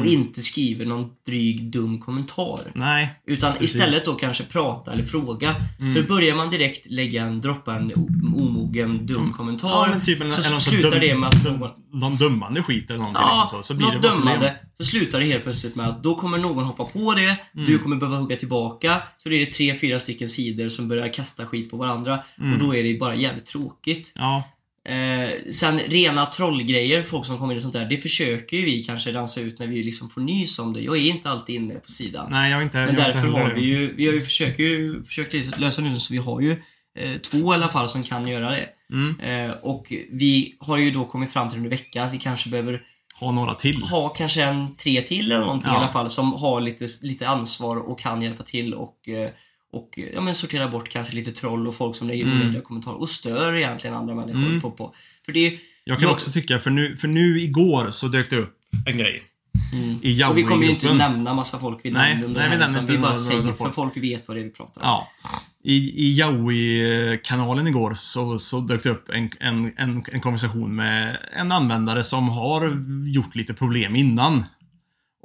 Och inte skriver någon dryg, dum kommentar. Nej, Utan Precis. istället då kanske prata eller fråga. För börjar man direkt lägga en, droppa en omogen dum kommentar. Ja, typ en, så en, någon slutar dum, det med att någon någon dömande skit eller någonting. Ja, liksom så, så blir något det dömande. problem. Så slutar det helt plötsligt med att då kommer någon hoppa på det, Mm. du kommer behöva hugga tillbaka. Så är det tre, fyra stycken sidor som börjar kasta skit på varandra. Mm. Och då är det bara jävligt tråkigt. Ja, Eh, sen rena trollgrejer, folk som kommer in och sånt där, det försöker ju vi kanske rensa ut när vi liksom får nys om det. Jag är inte alltid inne på sidan. nej jag inte Men jag inte därför heller- har vi ju, vi har ju försökt, ju, försökt lösa nu så vi har ju eh, två i alla fall som kan göra det. Mm. Eh, och vi har ju då kommit fram till under veckan att vi kanske behöver Ha några till. ha kanske en tre till eller någonting Ja. i alla fall som har lite, lite ansvar och kan hjälpa till och, eh, och eh, ja, men sortera bort kanske lite troll och folk som lägger Mm. onödiga kommentarer och stör egentligen andra människor Mm. på, på. För det är, Jag kan Jag- också tycka, för nu, för nu igår så dök det upp en grej. mm. I Och vi kommer ju inte nämna massa folk vid Nej, namn nej, vi nämner inte vi bara några- säger några för folk. vet vad det är vi pratar om. Ja. I, i Yaoi-kanalen igår så, så dök det upp en, en, en, en konversation med en användare som har gjort lite problem innan.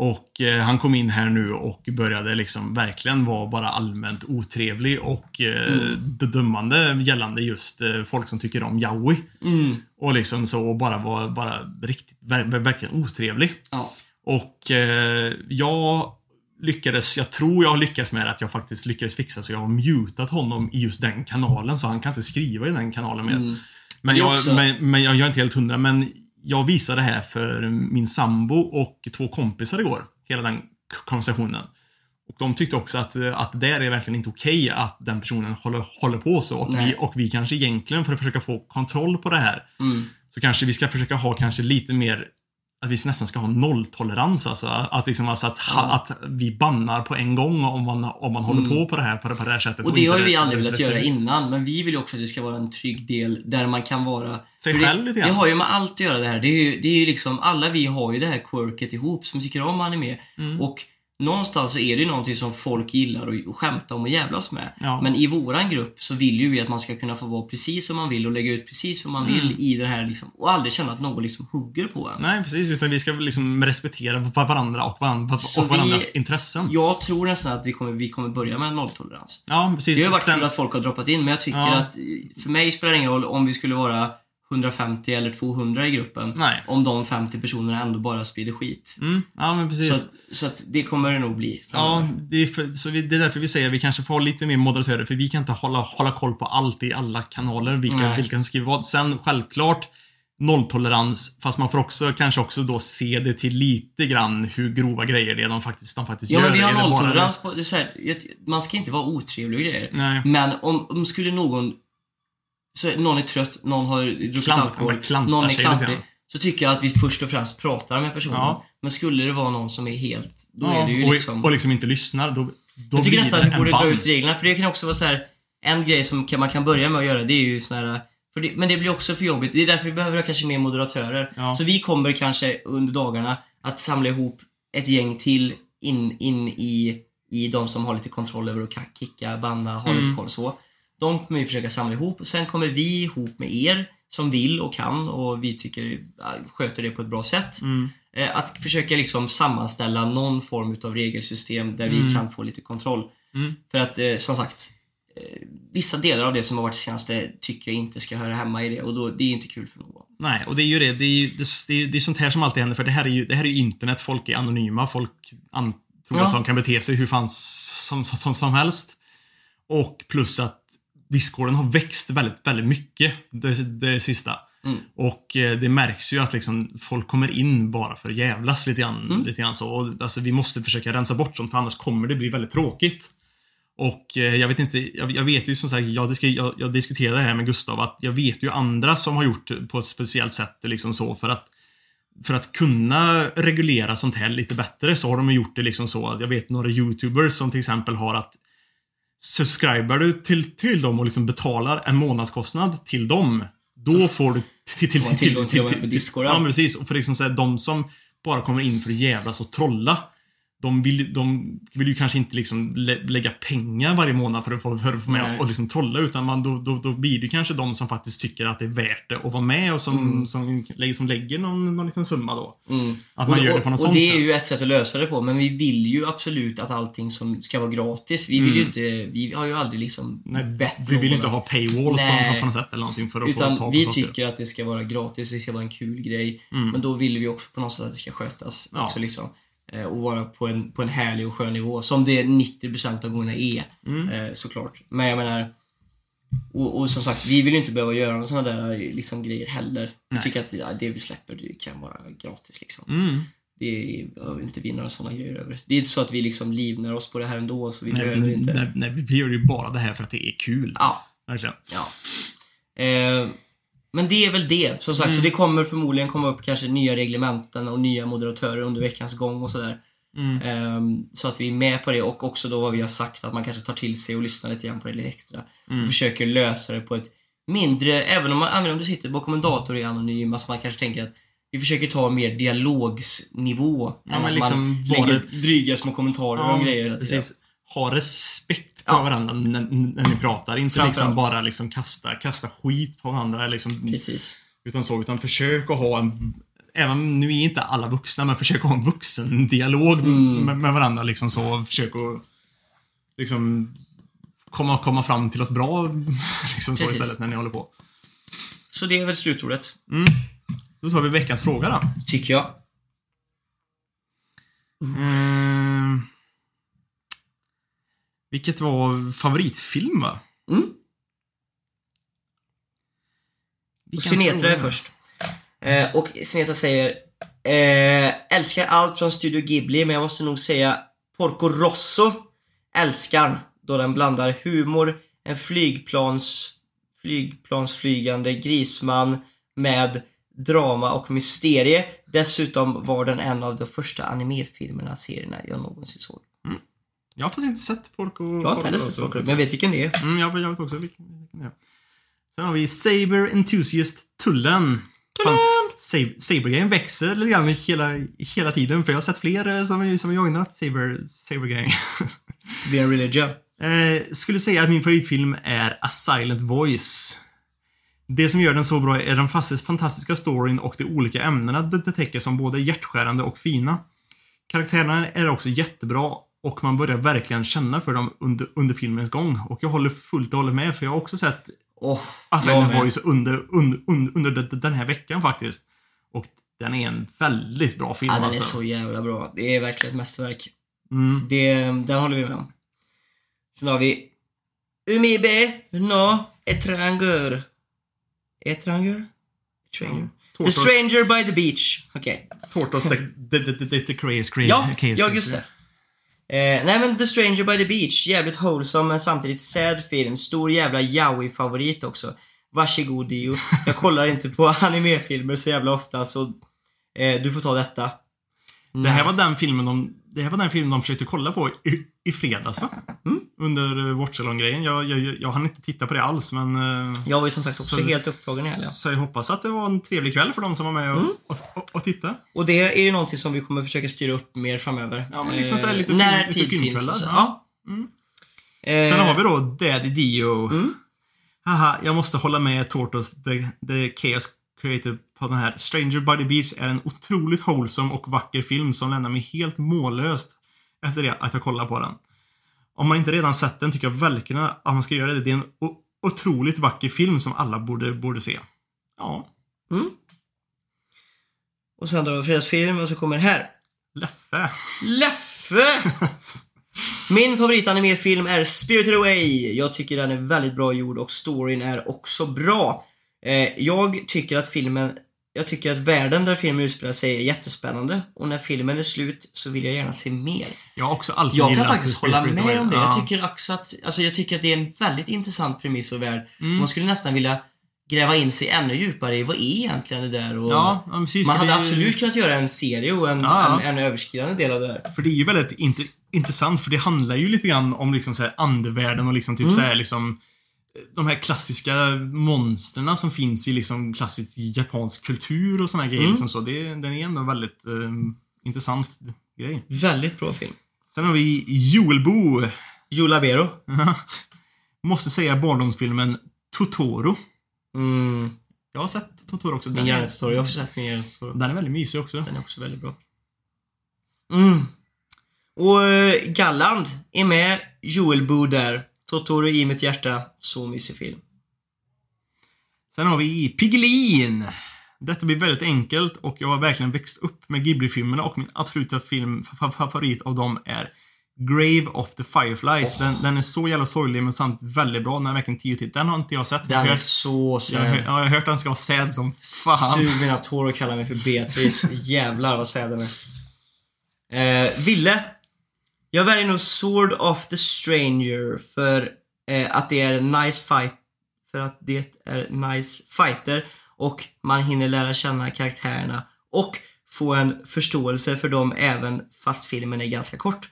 Och eh, han kom in här nu och började liksom verkligen vara bara allmänt otrevlig och eh, Mm. dömande gällande just eh, folk som tycker om yaoi. Mm. Och liksom så och bara var bara riktigt, ver, ver, verkligen otrevlig. Ja. Och eh, jag lyckades, jag tror jag har lyckats med att jag faktiskt lyckades fixa så jag har mutat honom i just den kanalen så han kan inte skriva i den kanalen mer. Mm. Men, jag, men, men jag, jag är inte helt hundra. Men jag visade det här för min sambo och två kompisar igår. Hela den konversationen. Och de tyckte också att, att det är verkligen inte okej att den personen håller, håller på så. Och Nej. vi, och vi kanske egentligen, för att försöka få kontroll på det här, Mm. så kanske vi ska försöka ha kanske lite mer att vi nästan ska ha nolltolerans alltså. Att, liksom, alltså att, ha, att vi bannar på en gång om man, om man håller Mm. på på det här, på, det- på det här sättet. Och det inte har ju vi aldrig velat göra innan, men vi vill ju också att det ska vara en trygg del där man kan vara... Sig det, själv lite Det grann. har ju med allt att göra det här. Det är ju, det är ju liksom, alla vi har ju det här quirket ihop som tycker om anime. Mm. Och någonstans så är det ju någonting som folk gillar att skämta om och jävlas med. Ja. Men i våran grupp så vill ju vi att man ska kunna få vara precis som man vill och lägga ut precis som man vill Mm. i det här liksom. Och aldrig känna att någon liksom hugger på en. Nej, precis. Utan vi ska liksom respektera va- varandra och, varandra, och varandras vi- intressen. Jag tror nästan att vi kommer, vi kommer börja med nolltolerans. Ja, precis. Det har varit Sen- kul att folk har droppat in, men jag tycker Ja. att eh, för mig spelar det ingen roll om vi skulle vara 150 eller 200 i gruppen. Nej. Om de 50 personerna ändå bara sprider skit. Mm, ja men precis. Så, att- så att det kommer det nog bli. Ja, det är, för, så vi, det är därför vi säger att vi kanske får ha lite mer moderatörer, för vi kan inte hålla, hålla koll på allt i alla kanaler, vilka, Nej. vilka som skriver vad. Sen självklart nolltolerans, fast man får också kanske också då se det till lite grann hur grova grejer det är de faktiskt, de faktiskt Ja gör. men vi har nolltolerans på, det är så här, man ska inte vara otrevlig och grejer. Nej. Men om, om skulle någon, så någon är trött, någon har druckit Klant- alkohol, någon är klantig. Så tycker jag att vi först och främst pratar med personen. Ja. Men skulle det vara någon som är helt, då Ja, är det ju och, liksom... och liksom inte lyssnar, då, då jag tycker nästan att vi borde dra ut reglerna, för det kan också vara så här. En grej som kan, man kan börja med att göra, det är ju sån här... Det, men det blir också för jobbigt. Det är därför vi behöver ha kanske mer moderatörer. Ja. Så vi kommer kanske under dagarna att samla ihop ett gäng till in, in i, i de som har lite kontroll över att ka- kicka, banna, ha Mm. lite koll så. De kommer vi försöka samla ihop. Sen kommer vi ihop med er som vill och kan och vi tycker ja, sköter det på ett bra sätt. Mm. Eh, Att försöka liksom sammanställa någon form utav regelsystem där vi Mm. kan få lite kontroll. Mm. För att eh, som sagt, eh, vissa delar av det som har varit senaste tycker jag inte ska höra hemma i det och då, det är inte kul för någon. Nej, och det är ju det. Det är, ju, det, är, det är sånt här som alltid händer, för det här är ju, det här är ju internet. Folk är anonyma. Folk an, tror Ja. att de kan bete sig hur fan som, som, som helst. Och plus att Discorden har växt väldigt, väldigt mycket det, det sista. Mm. Och eh, det märks ju att liksom folk kommer in bara för att jävlas lite grann. Mm. Lite grann så. Och, alltså, vi måste försöka rensa bort sånt, för annars kommer det bli väldigt tråkigt. Och eh, jag vet inte, jag, jag vet ju som sagt, jag, jag, jag diskuterade det här med Gustav, att jag vet ju andra som har gjort på ett speciellt sätt liksom så för att för att kunna reglera sånt här lite bättre så har de gjort det liksom så att jag vet några YouTubers som till exempel har att subscriber du till, till dem och liksom betalar en månadskostnad till dem då får du till, till, Får man tillgång till dem på Discord, ja. Ja, men precis. Och för liksom så här, de som bara kommer in för att jävlas och trolla de vill, de vill ju kanske inte liksom lä lägga pengar varje månad för att få, för att få med Nej. och liksom trolla utan man, då, då, då blir det kanske de som faktiskt tycker att det är värt det att vara med och som, Mm. som, lägger- som lägger någon, någon liten summa då. Mm. Att man och, gör det på något och sånt det är sätt. ju ett sätt att lösa det på, men vi vill ju absolut att allting som ska vara gratis. Vi vill ju inte, vi har ju aldrig liksom Nej, bett vi vill inte ha paywalls på, något sätt eller någonting för att få Utan tag på vi saker. tycker att det ska vara gratis, det ska vara en kul grej. Mm. Men då vill vi också på något sätt att det ska skötas Ja. också liksom. Eh, Och vara på en, på en härlig och skön nivå. Som det 90% av gångerna är. Mm. Eh, såklart. Men jag menar. Och, och som sagt, vi vill ju inte behöva göra några sådana där eh, liksom, grejer heller. Vi tycker att ja, det vi släpper det kan vara gratis liksom. Mm. Det behöver inte vi några sådana grejer över. Det är inte så att vi liksom livnär oss på det här ändå, så vi Nej, behöver inte. nej, nej, vi gör ju bara det här för att det är kul. Ja, Verkligen. ja. Eh, men det är väl det, som sagt. Mm. Så det kommer förmodligen komma upp kanske nya reglementen och nya moderatörer under veckans gång och sådär. Mm. Ehm, så att vi är med på det och också då vad vi har sagt att man kanske tar till sig och lyssnar lite grann på det lite extra. Mm. Och försöker lösa det på ett mindre, även om, man, även om du sitter bakom en dator och är anonym, alltså man kanske tänker att vi försöker ta mer dialogsnivå. Ja, men liksom man lägger det- dryga små kommentarer och grejer hela tiden. precis. Ha respekt för Ja. varandra när, när ni pratar. Inte liksom bara liksom kasta, kasta skit på varandra. Liksom, Precis. utan så, utan försök att ha en Även, nu är inte alla vuxna, men försök att ha en vuxen dialog Mm. med, med varandra. Liksom så. Försök att liksom komma, komma fram till något bra liksom så Precis. istället när ni håller på. Så det är väl slutordet, Mm. Då tar vi veckans fråga då. tycker jag. Mm. Vilket var favoritfilm va? Mm. Sinetra är först. Eh, och Sinetra säger eh, Älskar allt från Studio Ghibli men jag måste nog säga Porco Rosso älskar då den blandar humor, en flygplans flygplansflygande grisman med drama och mysterie. Dessutom var den en av de första animefilmerna, serierna jag någonsin såg. Jag har faktiskt inte sett Porco Jag har inte heller sett Porco, men jag vet vilken det är. Mm, jag, jag vet också vilken, vilken det är. Sen har vi Saber Enthusiast Tullen. Fan, Saber, Saber-grejen växer lite grann hela, hela tiden för jag har sett fler eh, som, som har joinat Saber, Saber-grejen. Be a religion. Eh, skulle säga att min favoritfilm är A Silent Voice. Det som gör den så bra är den fantastiska storyn och de olika ämnena det det täcker som både är hjärtskärande och fina. Karaktärerna är också jättebra och man börjar verkligen känna för dem under, under filmens gång. Och jag håller fullt och hållet med för jag har också sett med. var ju så under, under, under, under den- här veckan faktiskt. Och den är en väldigt bra film Ja, den är alltså. så jävla bra. Det är verkligen ett mästerverk. Mm. Det, den håller vi med om. Sen har vi Umibe no etranger. Etranger? Stranger? The Tortoise- Stranger by the Beach. Okej. Tortoise, the, the, the, the, the crazy, crazy, Ja, crazy, ja just det. Eh, nej men The Stranger by the Beach, jävligt wholesome men samtidigt sad film. Stor jävla yaoi-favorit också. Varsågod Dio. Jag kollar inte på animefilmer så jävla ofta så eh, du får ta detta. Det här var Nice. den filmen de, det här var den filmen de försökte kolla på i, i fredags va? Mm. Under uh, Watchalong-grejen. Jag, jag, jag, hann inte titta på det alls men... eh, Jag var ju som sagt också Så- helt upptagen i helgen. Så jag hoppas att det var en trevlig kväll för de som var med och, Mm. och, och, och titta. Och det är ju någonting som vi kommer försöka styra upp mer framöver. Ja, men liksom så här lite Eh, när lite tid finns. så. ja. Mm. Eh, Sen har vi då Daddy Dio. Mm. Haha, jag måste hålla med Tortoise, the, the Chaos Creator på den här. Stranger by the Beach är en otroligt wholesome och vacker film som lämnar mig helt mållöst efter det att jag kollar på den. Om man inte redan sett den tycker jag verkligen att man ska göra det. Det är en otroligt vacker film som alla borde, borde se. Ja, Mm. Och sen då fredagsfilm och så kommer här. Leffe. Leffe! Min favoritanimefilm är Spirited Away. Jag tycker den är väldigt bra gjord och storyn är också bra. Eh, jag tycker att filmen, jag tycker att världen där filmen utspelar sig är jättespännande och när filmen är slut så vill jag gärna se mer. Jag har också alltid Jag kan faktiskt hålla med om det. Ja. Jag tycker också att, alltså jag tycker att det är en väldigt intressant premiss och värld. Mm. Man skulle nästan vilja gräva in sig ännu djupare i vad är egentligen det där och Ja, ja, precis. man hade det- absolut kunnat göra en serie och en, Ja, ja. en, en överskridande del av det där. För det är ju väldigt int intressant, för det handlar ju lite grann om liksom så här andevärlden och liksom typ Mm. så här liksom de här klassiska monsterna som finns i liksom klassisk japansk kultur och såna här grejer. Mm. Liksom så. Det, den är ändå en väldigt eh, intressant grej. Väldigt bra film. Sen har vi Joelbo. Joe Labero. Måste säga barndomsfilmen Totoro. Mm. Jag har sett Totoro också. Den är. Jag har sett min den är väldigt mysig också. Den är också väldigt bra. Mm. Och eh, Galland är med Joel Boo där. Totoro i mitt hjärta. Så mysig film. Sen har vi Piggelin. Detta blir väldigt enkelt och jag har verkligen växt upp med Ghibli-filmerna och min absoluta film, fa- favorit av dem är Grave of the Fireflies. Åh. Den, den är så jävla sorglig men samtidigt väldigt bra. Den är verkligen 10 till. Den har inte jag sett. Den jag, är så hört, jag, har, hört- sad. ja, jag har hört att den ska vara sad som fan. Sug mina tår och kalla mig för Beatrice. Jävlar vad sad den är. Eh, Ville. Jag väljer nog Sword of the Stranger för eh, att det är en nice fight. För att det är nice fighter och man hinner lära känna karaktärerna och få en förståelse för dem även fast filmen är ganska kort.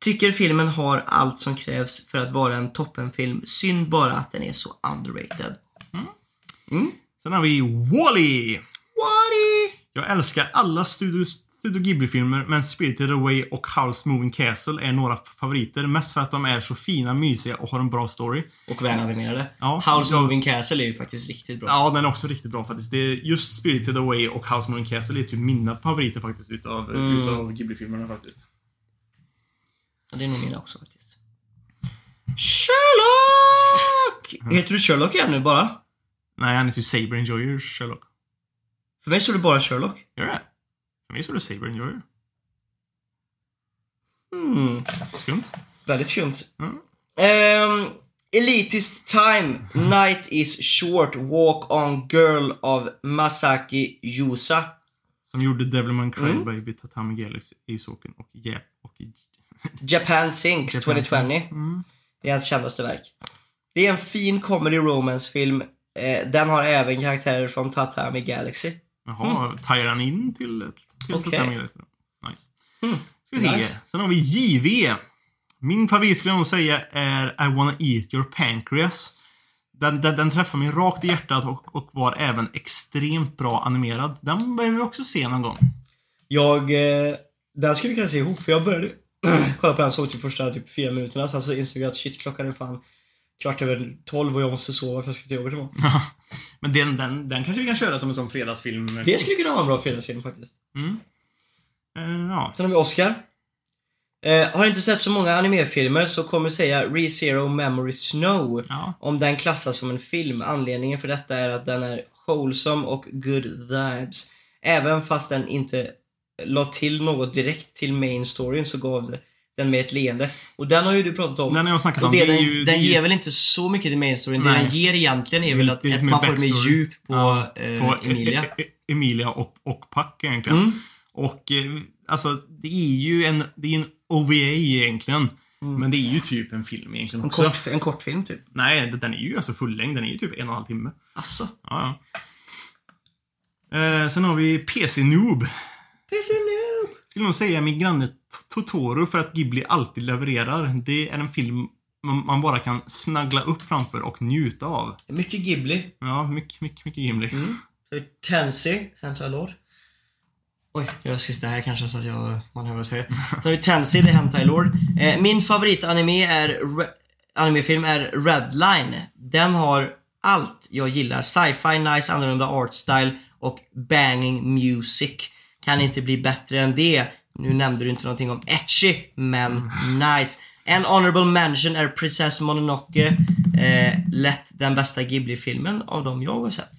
Tycker filmen har allt som krävs för att vara en toppenfilm. Synd bara att den är så underrated. Sen har vi Wall-E. Wally! Jag älskar alla Studio, Studio Ghibli-filmer men Spirited Away och House Moving Castle är några favoriter. Mest för att de är så fina, mysiga och har en bra story. Och välanimerade. Ja. House Ja. Moving Castle är ju faktiskt riktigt bra. Ja, den är också riktigt bra faktiskt. Det är just Spirited Away och House Moving Castle är typ mina favoriter faktiskt utav, Mm. utav Ghibli-filmerna faktiskt. Ja, det är nog mina också faktiskt. Sherlock! Heter du Sherlock igen nu bara? Nej, han heter ju Saber Enjoyer Sherlock. För mig står det bara Sherlock. Gör det? Men så det, Sabern gör ju. Mm. Skumt. Väldigt skumt. Mm. Um, Elitist Time, Night is Short, Walk on Girl av Masaki Yusa. Som gjorde Devilman Crybaby, mm. Tatami Galaxy, Isoken och Jap och Japan Sinks 2020. Mm. Det är hans kändaste verk. Det är en fin comedy romance-film. Eh, den har även karaktärer från Tatami Galaxy. Jaha, mm. tajar han in till ett 65 okay. Nice. Mm. Ska vi se. Nice. Sen har vi JV. Min favorit skulle jag nog säga är I wanna eat your pancreas. Den, den, den träffar mig rakt i hjärtat och, och, var även extremt bra animerad. Den behöver vi också se någon gång. Jag... Eh, den skulle vi kunna se ihop för jag började kolla på den såg typ första typ fyra minuterna sen så insåg jag att shit klockan är fan kvart över tolv och jag måste sova för jag ska till jobbet imorgon. Men den, den, den kanske vi kan köra som en sån fredagsfilm. Det skulle kunna vara en bra fredagsfilm faktiskt. Mm. Eh, ja. Sen har vi Oscar. Eh, har inte sett så många animefilmer så kommer säga ReZero Memory Snow. Ja. Om den klassas som en film. Anledningen för detta är att den är wholesome och good vibes. Även fast den inte la till något direkt till main storyn så gav det den med ett leende. Och den har ju du pratat om. Den har jag snackat och om. det den, ju- den är ju- ger väl inte så mycket till main storyn. Det den ger egentligen är väl att, att man får mer djup på, Ja, eh, på Emilia. E- E- Emilia och, och Puck egentligen. Mm. Och eh, alltså, det är ju en, det är en OVA egentligen. Men det är ju typ en film egentligen En, också. kort, en kortfilm typ. Nej, den är ju alltså fullängd. Den är ju typ en och en halv timme. Alltså. Ja, ja. Eh, sen har vi PC Noob. PC Noob! Skulle nog säga min granne Totoro för att Ghibli alltid levererar. Det är en film man, bara kan snaggla upp framför och njuta av. Mycket Ghibli. Ja, mycket, mycket, mycket Ghibli. Mm. Så är det Tansy, Hentai Lord. Oj, jag ska sitta här kanske så att jag, man hör vad jag säger. Så har vi det är Hentai Lord. Eh, min favoritanime är, re, animefilm är Redline. Den har allt jag gillar. Sci-fi, nice, annorlunda art style och banging music. Kan inte bli bättre än det. Nu nämnde du inte någonting om etchy, men nice. En honorable mention är Princess Mononoke. Eh, lätt den bästa Ghibli-filmen av de jag har sett.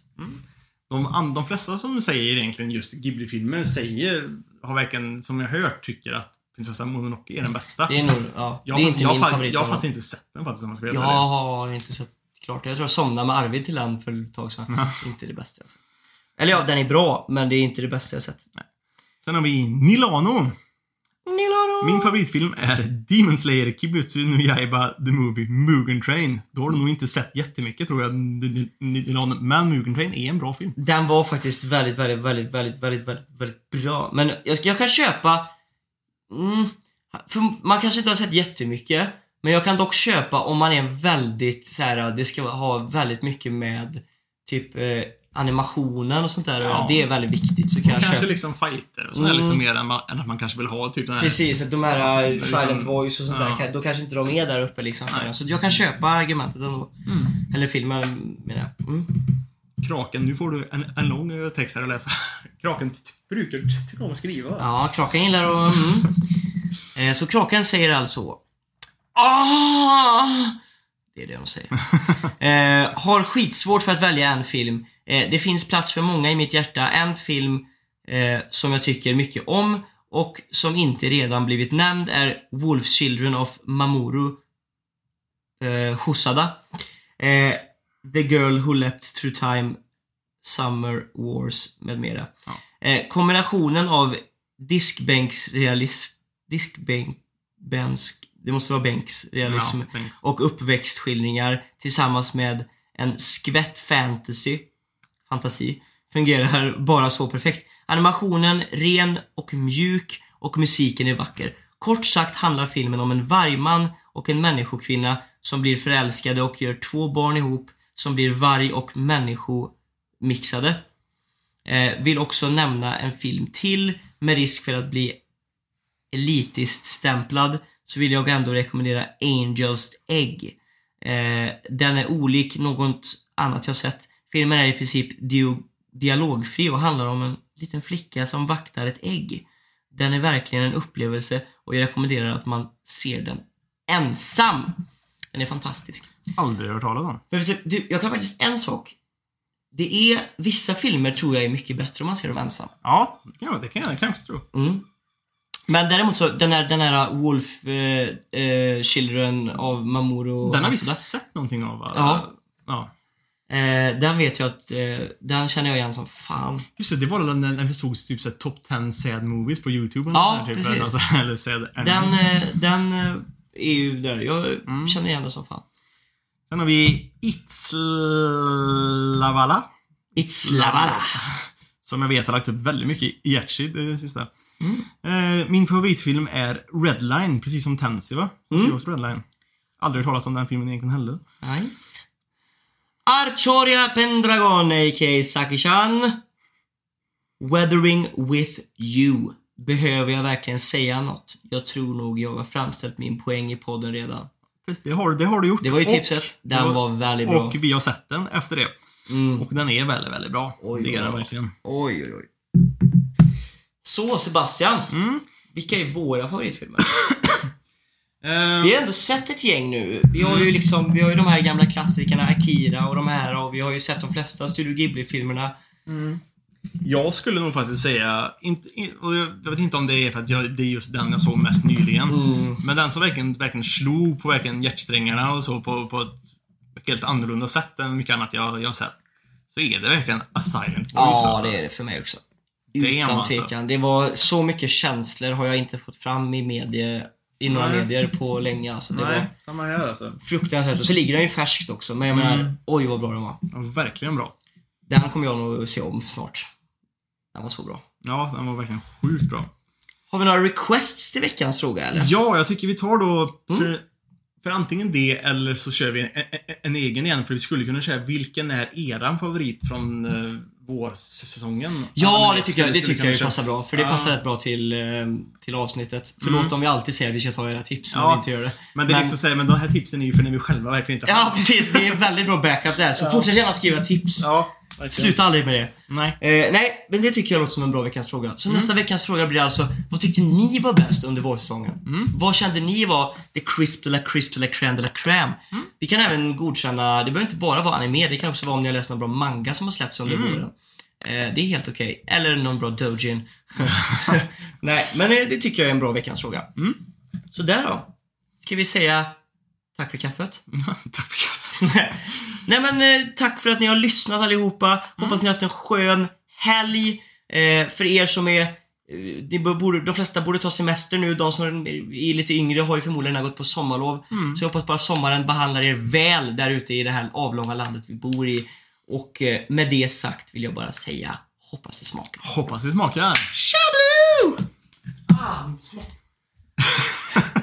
De, an- de flesta som säger egentligen just Ghibli-filmer säger, har verkligen, som jag hört, tycker att Prinsessan Mononoke är den bästa. Det är nog, ja. jag, det är inte jag, min har fa- favorit. Jag har faktiskt inte sett den faktiskt om jag ska jag har inte sett klart. Jag tror jag somnade med Arvid till den för ett tag sedan. inte det bästa jag sett. Eller ja, den är bra, men det är inte det bästa jag sett. Sen har vi Nilano. Nilaro! Min favoritfilm är Demon Slayer Kibutsu no Yaiba The Movie Mugen Train. Då har du nog inte sett jättemycket tror jag, Nilano. Men Mugen Train är en bra film. Den var faktiskt väldigt, väldigt, väldigt, väldigt, väldigt, väldigt, väldigt bra. Men jag, jag kan köpa... Mm, för man kanske inte har sett jättemycket. Men jag kan dock köpa om man är väldigt så här, det ska ha väldigt mycket med typ eh, animationen och sånt där. Ja. Det är väldigt viktigt. Så jag Kanske köpa. liksom fighter och så Mm. liksom mer än, att man kanske vill ha typ den här... Precis, de här uh, liksom- silent voice och sånt Ja. där, då kanske inte de är där uppe liksom. Nej. Så jag kan köpa argumentet ändå. Mm. Eller filmen menar jag. Mm. Kraken, nu får du en, en lång eh, text här att läsa. Kraken brukar tycka om att skriva. Ja, Kraken gillar att... Mm. Eh, så Kraken säger alltså... Ah! Det är det de säger. Eh, har skitsvårt för att välja en film. Eh, det finns plats för många i mitt hjärta. En film eh, som jag tycker mycket om och som inte redan blivit nämnd är Wolf Children of Mamoru eh, Hosada. Eh, The Girl Who Leapt Through Time, Summer Wars med mera. Ja. Eh, kombinationen av diskbänksrealism, diskbänk, det måste vara bänksrealism Ja, thanks. och uppväxtskildringar tillsammans med en skvätt fantasy, fantasi fungerar bara så perfekt. Animationen ren och mjuk och musiken är vacker. Kort sagt handlar filmen om en vargman och en människokvinna som blir förälskade och gör två barn ihop som blir varg och människomixade. Eh, vill också nämna en film till med risk för att bli elitiskt stämplad så vill jag ändå rekommendera Angels Egg. Eh, den är olik något annat jag sett. Filmen är i princip dialogfri och handlar om en liten flicka som vaktar ett ägg. Den är verkligen en upplevelse och jag rekommenderar att man ser den ensam. Den är fantastisk. Aldrig hört talas om. Men du, jag kan faktiskt en sak. Det är, vissa filmer tror jag är mycket bättre om man ser dem ensam. Ja, det kan jag, det kan jag, det kan jag också tro. Mm. Men däremot så, den här, den här Wolf eh, eh, Children av Mamoru Den har vi Hosoda, sett någonting av va? Ja. ja. eh, Den vet jag att, eh, den känner jag igen som fan. Just det, det var väl när, vi såg typ såhär top 10 sad movies på YouTube. eller Ja, där, typ, precis. eller så- eller sad anime. Den, eh, den eh, är ju där, jag Mm. känner igen den som fan. Sen har vi Itslavala. It's Lavala. Som jag vet har lagt upp väldigt mycket i Yachi, det sista. Mm. Eh, min favoritfilm är Redline, precis som Tansy va? Hon Mm. också Redline. Aldrig hört talas om den filmen egentligen heller. Nice. Archoria Pendragon, a.k.a. Saki-chan. Weathering with you. Behöver jag verkligen säga något? Jag tror nog jag har framställt min poäng i podden redan. Det har, det har du gjort. Det var ju Och- tipset. Den var väldigt bra. Och vi har sett den efter det. Mm. Och den är väldigt, väldigt bra. Oj, det är den verkligen. Oj, oj, oj. Så Sebastian. Mm. Vilka är våra favoritfilmer? Eh, Vi har ändå sett ett gäng nu. Vi har ju liksom, vi har ju de här gamla klassikerna, Akira och de här och vi har ju sett de flesta Studio Ghibli-filmerna. Jag skulle nog faktiskt säga, inte, in- och jag jag vet inte om det är för att jag, det är just den jag såg mest nyligen. Mm. Men den som verkligen, verkligen slog på verkligen hjärtsträngarna och så på, på ett helt annorlunda sätt än mycket annat jag, jag har sett. Så är det verkligen A Silent Voice Ja, alltså. det är det för mig också. Utan alltså. tvekan. Det var så mycket känslor har jag inte fått fram i medier, i några Nej. medier på länge. Alltså, det var Nej, samma här alltså. fruktansvärt. Och så ligger den ju färskt också. Men jag menar, Mm. oj vad bra den var. Ja, verkligen bra. Den kommer jag nog se om snart. Den var så bra. Ja, den var verkligen sjukt bra. Har vi några requests till veckans fråga eller? Ja, jag tycker vi tar då Mm. för, för antingen det eller så kör vi en, en, en egen igen. För vi skulle kunna säga vilken är eran favorit från uh, vårsäsongen? Ja, det tycker jag, det tycker jag passar bra. För det Ja. passar rätt bra till, eh, till avsnittet. Förlåt Mm. om vi alltid säger att vi ska ta era tips, men Ja. vi inte gör det. Men det är Men- liksom här, men de här tipsen är ju för när vi själva verkligen inte Ja, precis. Det är väldigt bra backup där. Så fortsätt gärna skriva tips. Ja. Sluta aldrig med det. Nej. Eh, nej, men det tycker jag låter som en bra veckans fråga. Så Mm. nästa veckans fråga blir alltså, vad tyckte ni var bäst under vårsäsongen? Mm. Vad kände ni var the crisp de la crisp de la crème de la crème? Mm. Vi kan även godkänna, det behöver inte bara vara anime, det kan också vara om ni har läst någon bra manga som har släppts under Mm. våren. Eh, det är helt okej. Eller någon bra dojin. nej, men eh, det tycker jag är en bra veckans fråga. Mm. Så där då. Ska vi säga tack för kaffet? Tack för kaffet. Nej men eh, tack för att ni har lyssnat allihopa. Hoppas ni har haft en skön helg. Eh, för er som är eh, ni bör- borde, de flesta borde ta semester nu. De som är lite yngre har ju förmodligen gått på sommarlov. Så jag hoppas bara sommaren behandlar er väl där ute i det här avlånga landet vi bor i. Och eh, med det sagt vill jag bara säga hoppas det smakar. Hoppas det smakar. Tjabloo! Ah.